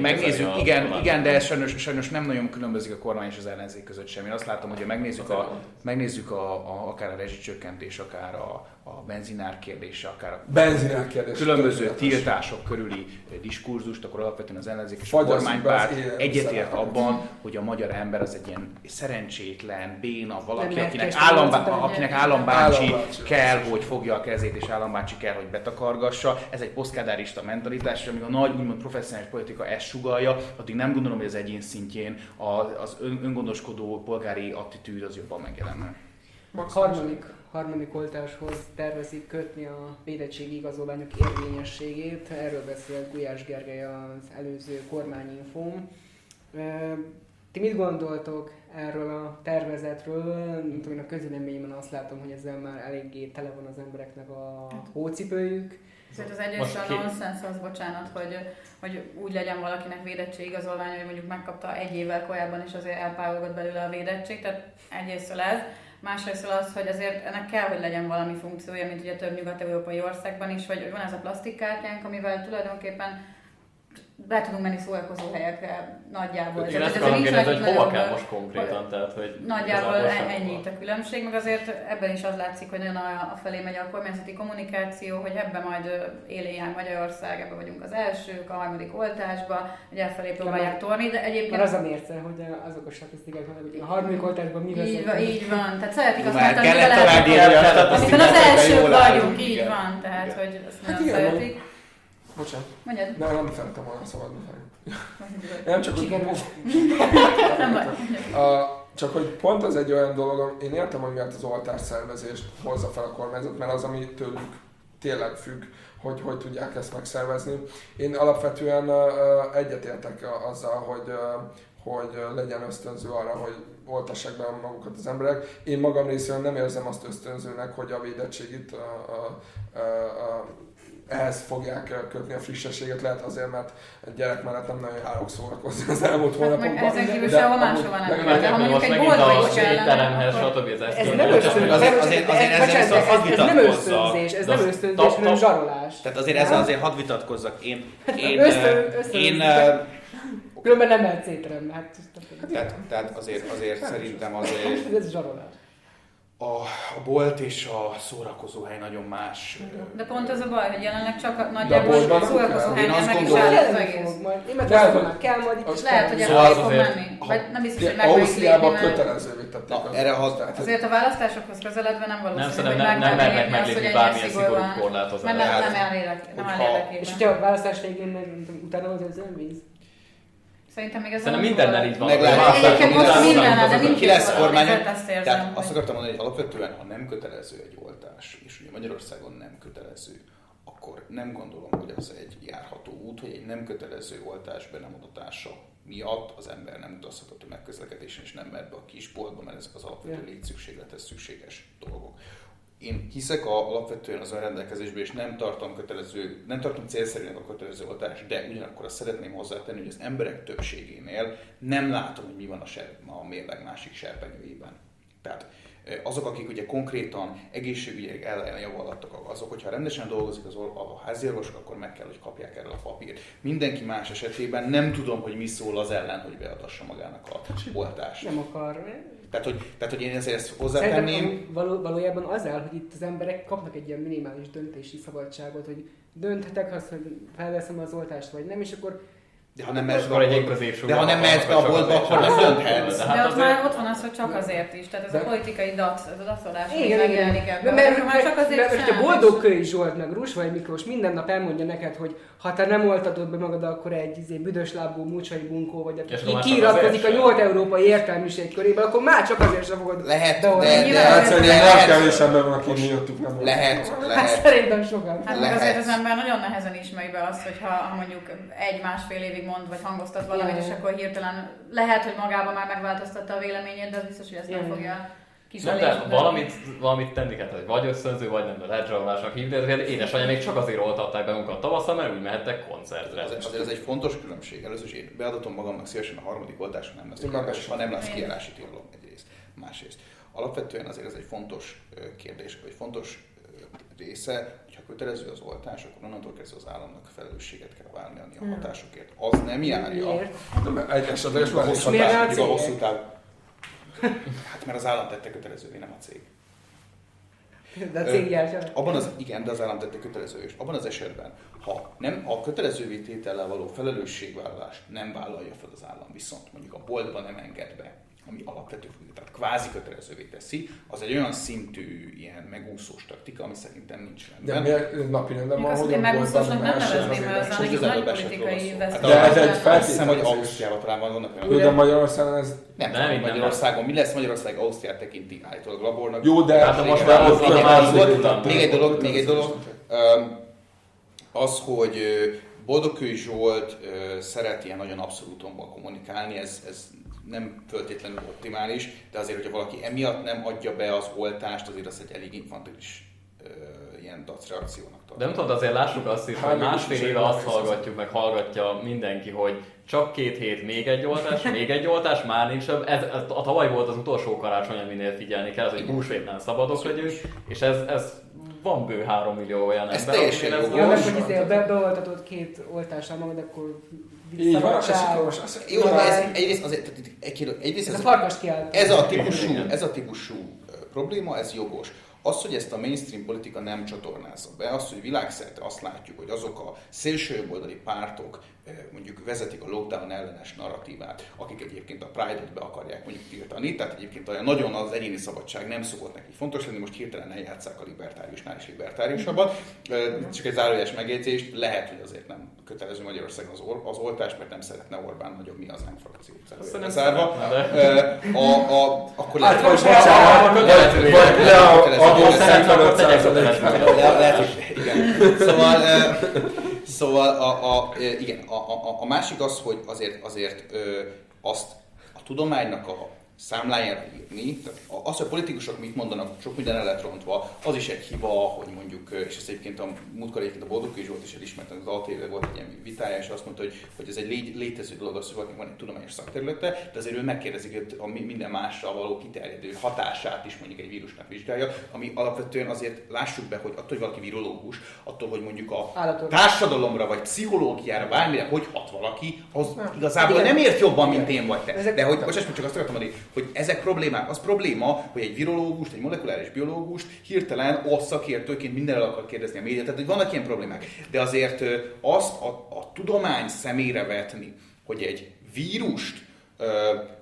megnézzük, igen, a igen, de ez sajnos, sajnos, nem nagyon különbözik a kormány és az ellenzék között sem. Én azt látom, hogy megnézzük, a, megnézzük a, a, akár a rezsicsökkentés, akár a, a benzinár kérdése, akár a benzinár kérdése, különböző tiltások körüli diskurzust, akkor alapvetően az ellenzék és a kormánypárt egyetért abban, hogy a magyar ember az egy ilyen szerencsétlen, béna valaki, akinek, állambá, akinek állambácsi kell, hogy fogja a kezét, és állambácsi kell, hogy betakargassa. Ez egy posztkádárista mentalitás, és amíg a nagy, úgymond professzionális politika ezt sugalja, addig nem gondolom, hogy az egyén szintjén az öngondoskodó polgári attitűd az jobban megjelenne. Harmadik harmadik oltáshoz tervezik kötni a védettségi igazolványok érvényességét. Erről beszélt Gulyás Gergely az előző kormányinfón. Ti mit gondoltok erről a tervezetről? Mint én a közüleményben azt látom, hogy ezzel már eléggé tele van az embereknek a hócipőjük. Szóval az egyrészt a nonsens az, bocsánat, hogy, hogy úgy legyen valakinek védettség igazolványa, hogy mondjuk megkapta egy évvel korábban, és azért elpárolgott belőle a védettség. Tehát egyrészt ez. Másrészt az, hogy azért ennek kell, hogy legyen valami funkciója, mint ugye több nyugat-európai országban is, vagy van ez a plastikkártyánk, amivel tulajdonképpen be tudunk menni szórakozó helyekre nagyjából. Én ezt akarom kérdezni, hogy hova kell most konkrétan, tehát hogy Nagyjából ennyi itt a különbség, meg azért ebben is az látszik, hogy nagyon a felé megy a kormányzati kommunikáció, hogy ebben majd élén jár Magyarország, ebben vagyunk az elsők, a harmadik oltásba, hogy elfelé próbálják torni, de egyébként... az a mérce, hogy azok a statisztikák hogy a harmadik oltásban mi Így van, így van, tehát szeretik azt mondani, hogy amikor az elsők vagyunk, így van, tehát hogy azt nagyon hát szeretik. Bocsánat. Mondjad. Nem, nem szerettem volna szabadni Nem csak úgy... nem baj. Csak hogy pont az egy olyan dolog, én értem, hogy miért az oltás szervezést hozza fel a kormányzat, mert az, ami tőlük tényleg függ, hogy hogy tudják ezt megszervezni. Én alapvetően uh, egyetértek azzal, hogy, uh, hogy legyen ösztönző arra, hogy oltassák be magukat az emberek. Én magam részéről nem érzem azt ösztönzőnek, hogy a védettség itt a, a, a, a ehhez fogják kötni a frissességet, lehet azért, mert egy gyerek mellett nem nagyon járok szórakozni az elmúlt hát hónapokban. Meg ezen kívül sehol máshova nem megy, de ha mondjuk egy boltba is kellene, stb. Ez, ez nem ösztönzés, ez nem ösztönzés, ez nem ösztönzés, hanem zsarolás. Tehát azért ezzel azért hadd vitatkozzak. Én, hát én, én, Különben nem mehetsz étterembe. Hát, tehát, tehát azért, azért szerintem azért... Ez zsarolás a, a bolt és a szórakozóhely nagyon más. De pont az a baj, hogy jelenleg csak a nagyjából a szórakozóhely meg is áll az egész. Németországban kell majd és lehet, hogy el fog menni. Vagy nem biztos, hogy meg Ausztriában kötelezővé tették. Erre használhat. Azért a választásokhoz közeledve nem valószínű, hogy meg nem mernek meglépni bármilyen szigorú korlátozást. Nem, nem érdekében. És hogyha a választás végén utána az önvíz? Szerintem még ez Szerintem mindennel így van. Egyébként most mindennel, de nincs ki lesz kormány. Tehát azt akartam mondani, hogy alapvetően, ha nem kötelező egy oltás, és ugye Magyarországon nem kötelező, akkor nem gondolom, hogy az egy járható út, hogy egy nem kötelező oltás be nem adatása miatt az ember nem utazhat a megközlekedésen, és nem mehet be a kisboltba, mert ezek az alapvető létszükségletes szükséges dolgok én hiszek a, alapvetően az önrendelkezésben, és nem tartom kötelező, nem tartom célszerűnek a kötelező oltás, de ugyanakkor azt szeretném hozzátenni, hogy az emberek többségénél nem látom, hogy mi van a, ser, a mérleg másik serpenyőjében. Tehát azok, akik ugye konkrétan egészségügyi ellen javallattak, azok, hogyha rendesen dolgozik az a háziorvos, akkor meg kell, hogy kapják erről a papírt. Mindenki más esetében nem tudom, hogy mi szól az ellen, hogy beadassa magának a oltást. Nem akar. Tehát, hogy, tehát, hogy én ezért ezt hozzátenném. Való, valójában az el, hogy itt az emberek kapnak egy ilyen minimális döntési szabadságot, hogy dönthetek azt, hogy felveszem az oltást, vagy nem, és akkor De ha nem mehetsz be, egy de ha nem mehetsz be a boltba, akkor nem dönthetsz. De hát ott már ott van az, hogy csak azért is. Tehát ez a politikai dac, ez a dacolás, igen, megjelenik ebben. Mert, mert, csak azért mert, mert a boldog Köly Zsolt meg Rusvai Miklós minden nap elmondja neked, hogy ha te nem oltatod be magad, akkor egy izé, büdös lábú múcsai bunkó vagy, aki kiiratkozik a nyolc európai értelmiség körében, akkor már csak azért sem fogod Lehet, de, de, de, hát szerintem nem kevésebben van, aki miattuk nem Lehet, hát lehet. Hát szerintem sokan. Hát meg azért az ember nagyon nehezen ismeri be azt, hogy ha mondjuk egy-másfél évig mond, vagy hangoztat valamit, és akkor hirtelen lehet, hogy magában már megváltoztatta a véleményét, de az biztos, hogy ezt nem fogja Szerintem valamit, valamit tenni kell, hogy vagy összönző, vagy nem, lehet zsarolásnak hívni, de édesanyja még csak azért oltatták be magukat tavasszal, mert úgy mehettek koncertre. Azért, azért ez egy fontos különbség. Először is én beadatom magamnak szívesen a harmadik oltásra nem lesz kiállás, ha nem lesz kiállási tilalom egyrészt. Másrészt. Alapvetően azért ez egy fontos kérdés, vagy fontos része, kötelező az oltás, akkor onnantól kezdve az államnak felelősséget kell vállalni a hmm. hatásokért. Az nem járja. Miért? Nem, egy esetleges a hosszú táv, a hosszú táv. Hát mert az állam tette kötelezővé, nem a cég. De a cég gyártja. Abban az, igen, de az állam tette kötelező. És abban az esetben, ha nem a kötelezővé tétellel való felelősségvállalást nem vállalja fel az állam, viszont mondjuk a boltban nem enged be ami alapvető, tehát kvázi kötelezővé teszi, az egy olyan szintű ilyen megúszós taktika, ami szerintem nincs rendben. De miért napi rendben van, hogy a megúszósnak nem nevezném, mert az egy nagy politikai veszély. De ez egy Azt hiszem, hogy Ausztriában talán vannak olyan. De Magyarországon ez... Nem, nem, nem Magyarországon. Mi lesz Magyarország? Ausztriát tekinti állítólag labornak. Jó, de... Hát most már ott Még egy dolog, még egy dolog. Az, hogy Boldogkői Zsolt szeret ilyen nagyon abszolútonban kommunikálni, ez, ez nem föltétlenül optimális, de azért, hogyha valaki emiatt nem adja be az oltást, azért az egy elég infantilis ilyen dac reakciónak tartom. De nem tudod, azért lássuk azt is, hogy másfél éve azt hallgatjuk, meg hallgatja mindenki, hogy csak két hét még egy oltás, még egy oltás, már nincs. Ez, ez, a tavaly volt az utolsó karácsony, aminél figyelni kell, az, hogy húsvétnál szabadok legyünk, és ez, ez van bő 3 millió olyan ez ember. Teljesen ez teljesen jogos. Hogy izé, be, beoltatott két oltással magad, akkor így van, Jó, de ez egyrészt azért, egyrészt ez, ez, a farkas ez a típusú, ez a típusú probléma, ez jogos. Az, hogy ezt a mainstream politika nem csatornázza be, az, hogy világszerte azt látjuk, hogy azok a szélsőjobboldali pártok mondjuk vezetik a lockdown ellenes narratívát, akik egyébként a Pride-ot be akarják mondjuk tiltani, tehát egyébként olyan nagyon az egyéni szabadság nem szokott neki fontos lenni, most hirtelen eljátszák a libertáriusnál is libertáriusabban. Csak egy zárójeles megjegyzés, lehet, hogy azért nem kötelező Magyarországon az, or- az oltás, mert nem szeretne Orbán nagyobb mi az nem frakció. Zárva. A, a, akkor lehet, hogy lehet, hogy Szóval Szóval a, a, igen, a, a, a másik az, hogy azért, azért azt a tudománynak a számlájára írni. Az, hogy a politikusok mit mondanak, sok minden el lett rontva, az is egy hiba, hogy mondjuk, és ezt egyébként a múltkor egyébként a Boldog is elismerte, az ATV volt egy ilyen vitája, és azt mondta, hogy, hogy ez egy lé, létező dolog, az, hogy valakinek van egy tudományos szakterülete, de azért ő megkérdezik hogy a minden másra való kiterjedő hatását is mondjuk egy vírusnak vizsgálja, ami alapvetően azért lássuk be, hogy attól, hogy valaki virológus, attól, hogy mondjuk a Állatok. társadalomra vagy pszichológiára, bármire, hogy hat valaki, az nem. igazából nem ért jobban, mint én vagy te. De hogy, most csak azt akartam mondani, hogy ezek problémák. Az probléma, hogy egy virológust, egy molekuláris biológust hirtelen ott szakértőként mindenről akar kérdezni a média. Tehát, hogy vannak ilyen problémák. De azért azt a, a tudomány szemére vetni, hogy egy vírust,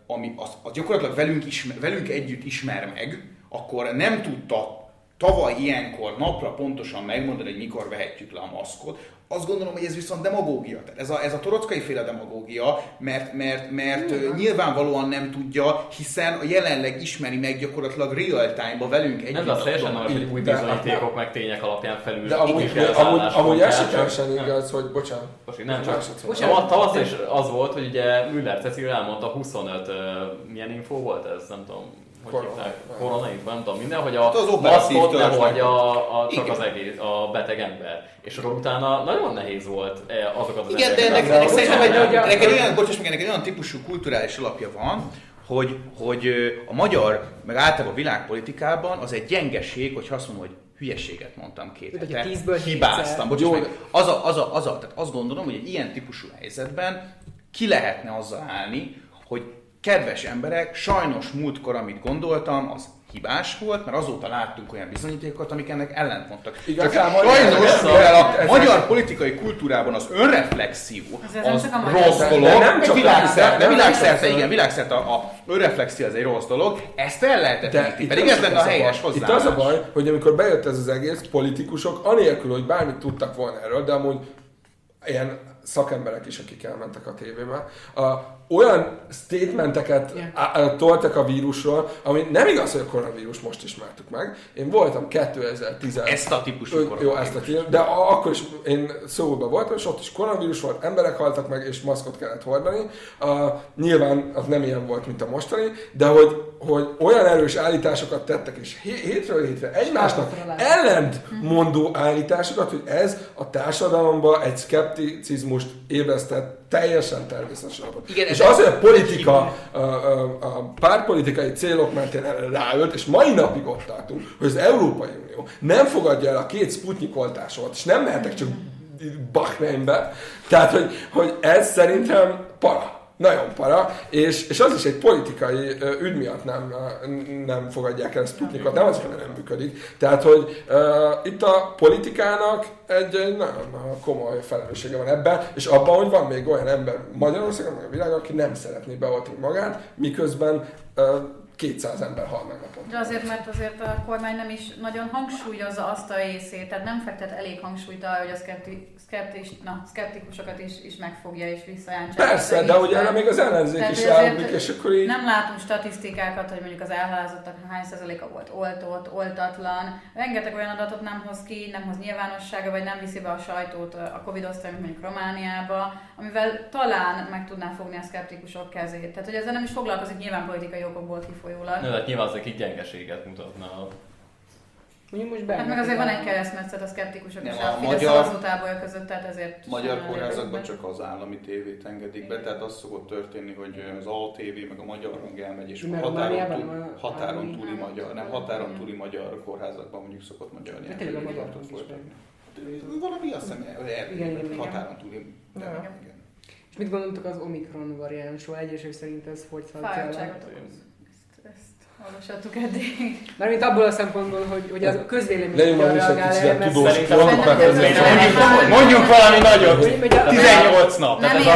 ami az, az gyakorlatilag velünk, ismer, velünk együtt ismer meg, akkor nem tudta tavaly ilyenkor napra pontosan megmondani, hogy mikor vehetjük le a maszkot, azt gondolom, hogy ez viszont demagógia. Tehát ez a, ez a torockai féle demagógia, mert, mert, mert uh, nyilvánvalóan nem tudja, hiszen a jelenleg ismeri meg gyakorlatilag real time-ba velünk együtt. Ez a teljesen hogy új bizonyítékok meg tények alapján felül. De amúgy, amúgy, amúgy esetlegesen igaz, hogy bocsánat. Most nem csak. Bocsánat. Tavasz is az volt, hogy ugye Müller Cecil elmondta 25, uh, milyen info volt ez, nem tudom, korona, itt nem tudom minden, hogy a hát az maszkot nem hagyja a, csak az egész, a beteg ember. És akkor utána nagyon nehéz volt eh, azokat az Igen, de ennek, ennek szerintem egy, ennek egy olyan, bocsáss meg, ennek egy olyan típusú kulturális alapja van, hogy, hogy a magyar, meg általában a világpolitikában az egy gyengeség, hogy azt mondom, hogy hülyeséget mondtam két hete, hibáztam. Bocsáss meg, az a, az, a, az a, tehát azt gondolom, hogy egy ilyen típusú helyzetben ki lehetne azzal állni, hogy kedves emberek, sajnos múltkor, amit gondoltam, az hibás volt, mert azóta láttunk olyan bizonyítékokat, amik ennek ellentmondtak. Igazából sajnos, mivel a ez magyar ez politikai kultúrában az önreflexió az, rossz dolog, nem csak világszerte, világszerte, igen, világszerte a, a önreflexió az egy rossz dolog, ezt el lehetett pedig ez lenne a helyes hozzá. Itt az a baj, hogy amikor bejött ez az egész, politikusok, anélkül, hogy bármit tudtak volna erről, de amúgy ilyen szakemberek is, akik elmentek a tévébe, a, olyan statementeket yeah. toltak a vírusról, ami nem igaz, hogy a koronavírus most ismertük meg. Én voltam 2010 Ezt a típusú Jó, ezt a típusú, de akkor is én szóba voltam, és ott is koronavírus volt, emberek haltak meg, és maszkot kellett hordani. Uh, nyilván az nem ilyen volt, mint a mostani, de hogy, hogy olyan erős állításokat tettek, és hétről hétre egymásnak ellentmondó állításokat, hogy ez a társadalomba egy szkepticizmust ébresztett teljesen természetes alapot. Igen, és azért a politika, a, a, a pártpolitikai célok mentén ráölt, és mai napig ott tartunk, hogy az Európai Unió nem fogadja el a két Sputnik oltásomat, és nem mehetek csak Bahreinbe. Tehát, hogy, hogy ez szerintem para nagyon para, és, és az is egy politikai ügy miatt nem, nem fogadják el a Sputnikot, nem azért, mert nem működik. Tehát, hogy uh, itt a politikának egy, egy nagyon komoly felelőssége van ebben, és abban, hogy van még olyan ember Magyarországon, meg a világon, aki nem szeretné beoltani magát, miközben uh, 200 ember hal meg naponta. De azért, mert azért a kormány nem is nagyon hangsúlyozza azt a részét, tehát nem fektet elég hangsúlyt arra, hogy a szkepti, szkeptis, na, szkeptikusokat is, is megfogja és visszajántsa. Persze, de ugye erre még az ellenzék tehát is ráugrik, és akkor így... Nem látunk statisztikákat, hogy mondjuk az elhalázottak hány százaléka volt oltott, oltatlan. Rengeteg olyan adatot nem hoz ki, nem hoz nyilvánossága, vagy nem viszi be a sajtót a Covid osztály, mondjuk Romániába, amivel talán meg tudná fogni a szkeptikusok kezét. Tehát, hogy ezzel nem is foglalkozik nyilván politikai okokból kifolyólag. No, hát nyilván ezek így gyengeséget mutatna Mondjuk most hát meg azért van egy keresztmetszet a szkeptikusok és a, a magyar szavazótábor között, tehát ezért... Magyar kórházakban csak az állami tévét engedik be, tehát az szokott történni, hogy az ATV meg a magyar hang elmegy, és a határon, túl, határon túli magyar, nem határon túli magyar kórházakban mondjuk szokott magyar nyelven. Tényleg a magyar Valami azt hiszem, határon túli. Igen. És mit gondoltok az Omikron variánsról? Egyesek szerint ez hogy szalad olvashattuk eddig. Mármint abból a szempontból, hogy, hogy a közvélemény hogyan reagál erre, mert szerintem Mondjuk valami nagyot. 18 nap. Nem ez a.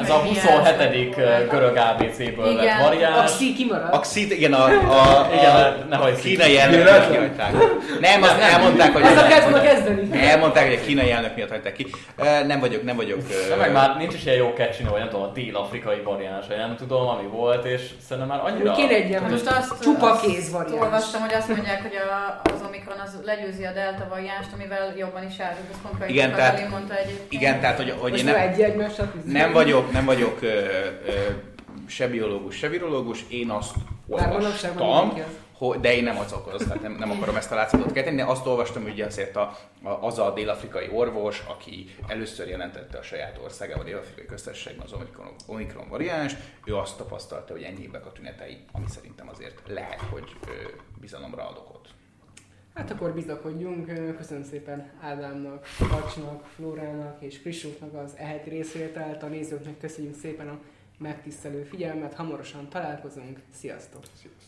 Ez a 27. görög ABC-ből lett variáns. Axi kimarad. Axi, igen, a, a, igen, nehogy kínai elnök kihagyták. Nem, azt elmondták, hogy... Ezzel kellett volna kezdeni. Elmondták, hogy a kínai elnök miatt hagyták ki. Nem vagyok, nem vagyok... Meg már nincs is ilyen jó catchinó, vagy nem tudom, a dél-afrikai variáns, nem tudom, ami volt, és szerintem már annyira... Kéne egy ilyen most azt, Csupa azt kéz variáns. Olvastam, hogy azt mondják, hogy a, az Omikron az legyőzi a delta variánst, amivel jobban is árul. Ez konkrétan igen, tehát, mondta egyébként. Igen, tehát hogy, hogy én nem, egy egy nem vagyok, nem vagyok ö, ö, se biológus, se virológus, én azt olvastam, de én nem az okoz, tehát nem, nem akarom ezt a látszatot kelteni, de azt olvastam, hogy azért a, a, az a dél-afrikai orvos, aki először jelentette a saját országában, a dél-afrikai köztársaságban az Omikron, Omikron variáns, ő azt tapasztalta, hogy enyhébbek a tünetei, ami szerintem azért lehet, hogy bizalomra ad okot. Hát akkor bizakodjunk. Köszönöm szépen Ádámnak, Kacsnak, Flórának és Frissóknak az eheti részvételt. A nézőknek köszönjük szépen a megtisztelő figyelmet. Hamarosan találkozunk. Sziasztok! Sziasztok!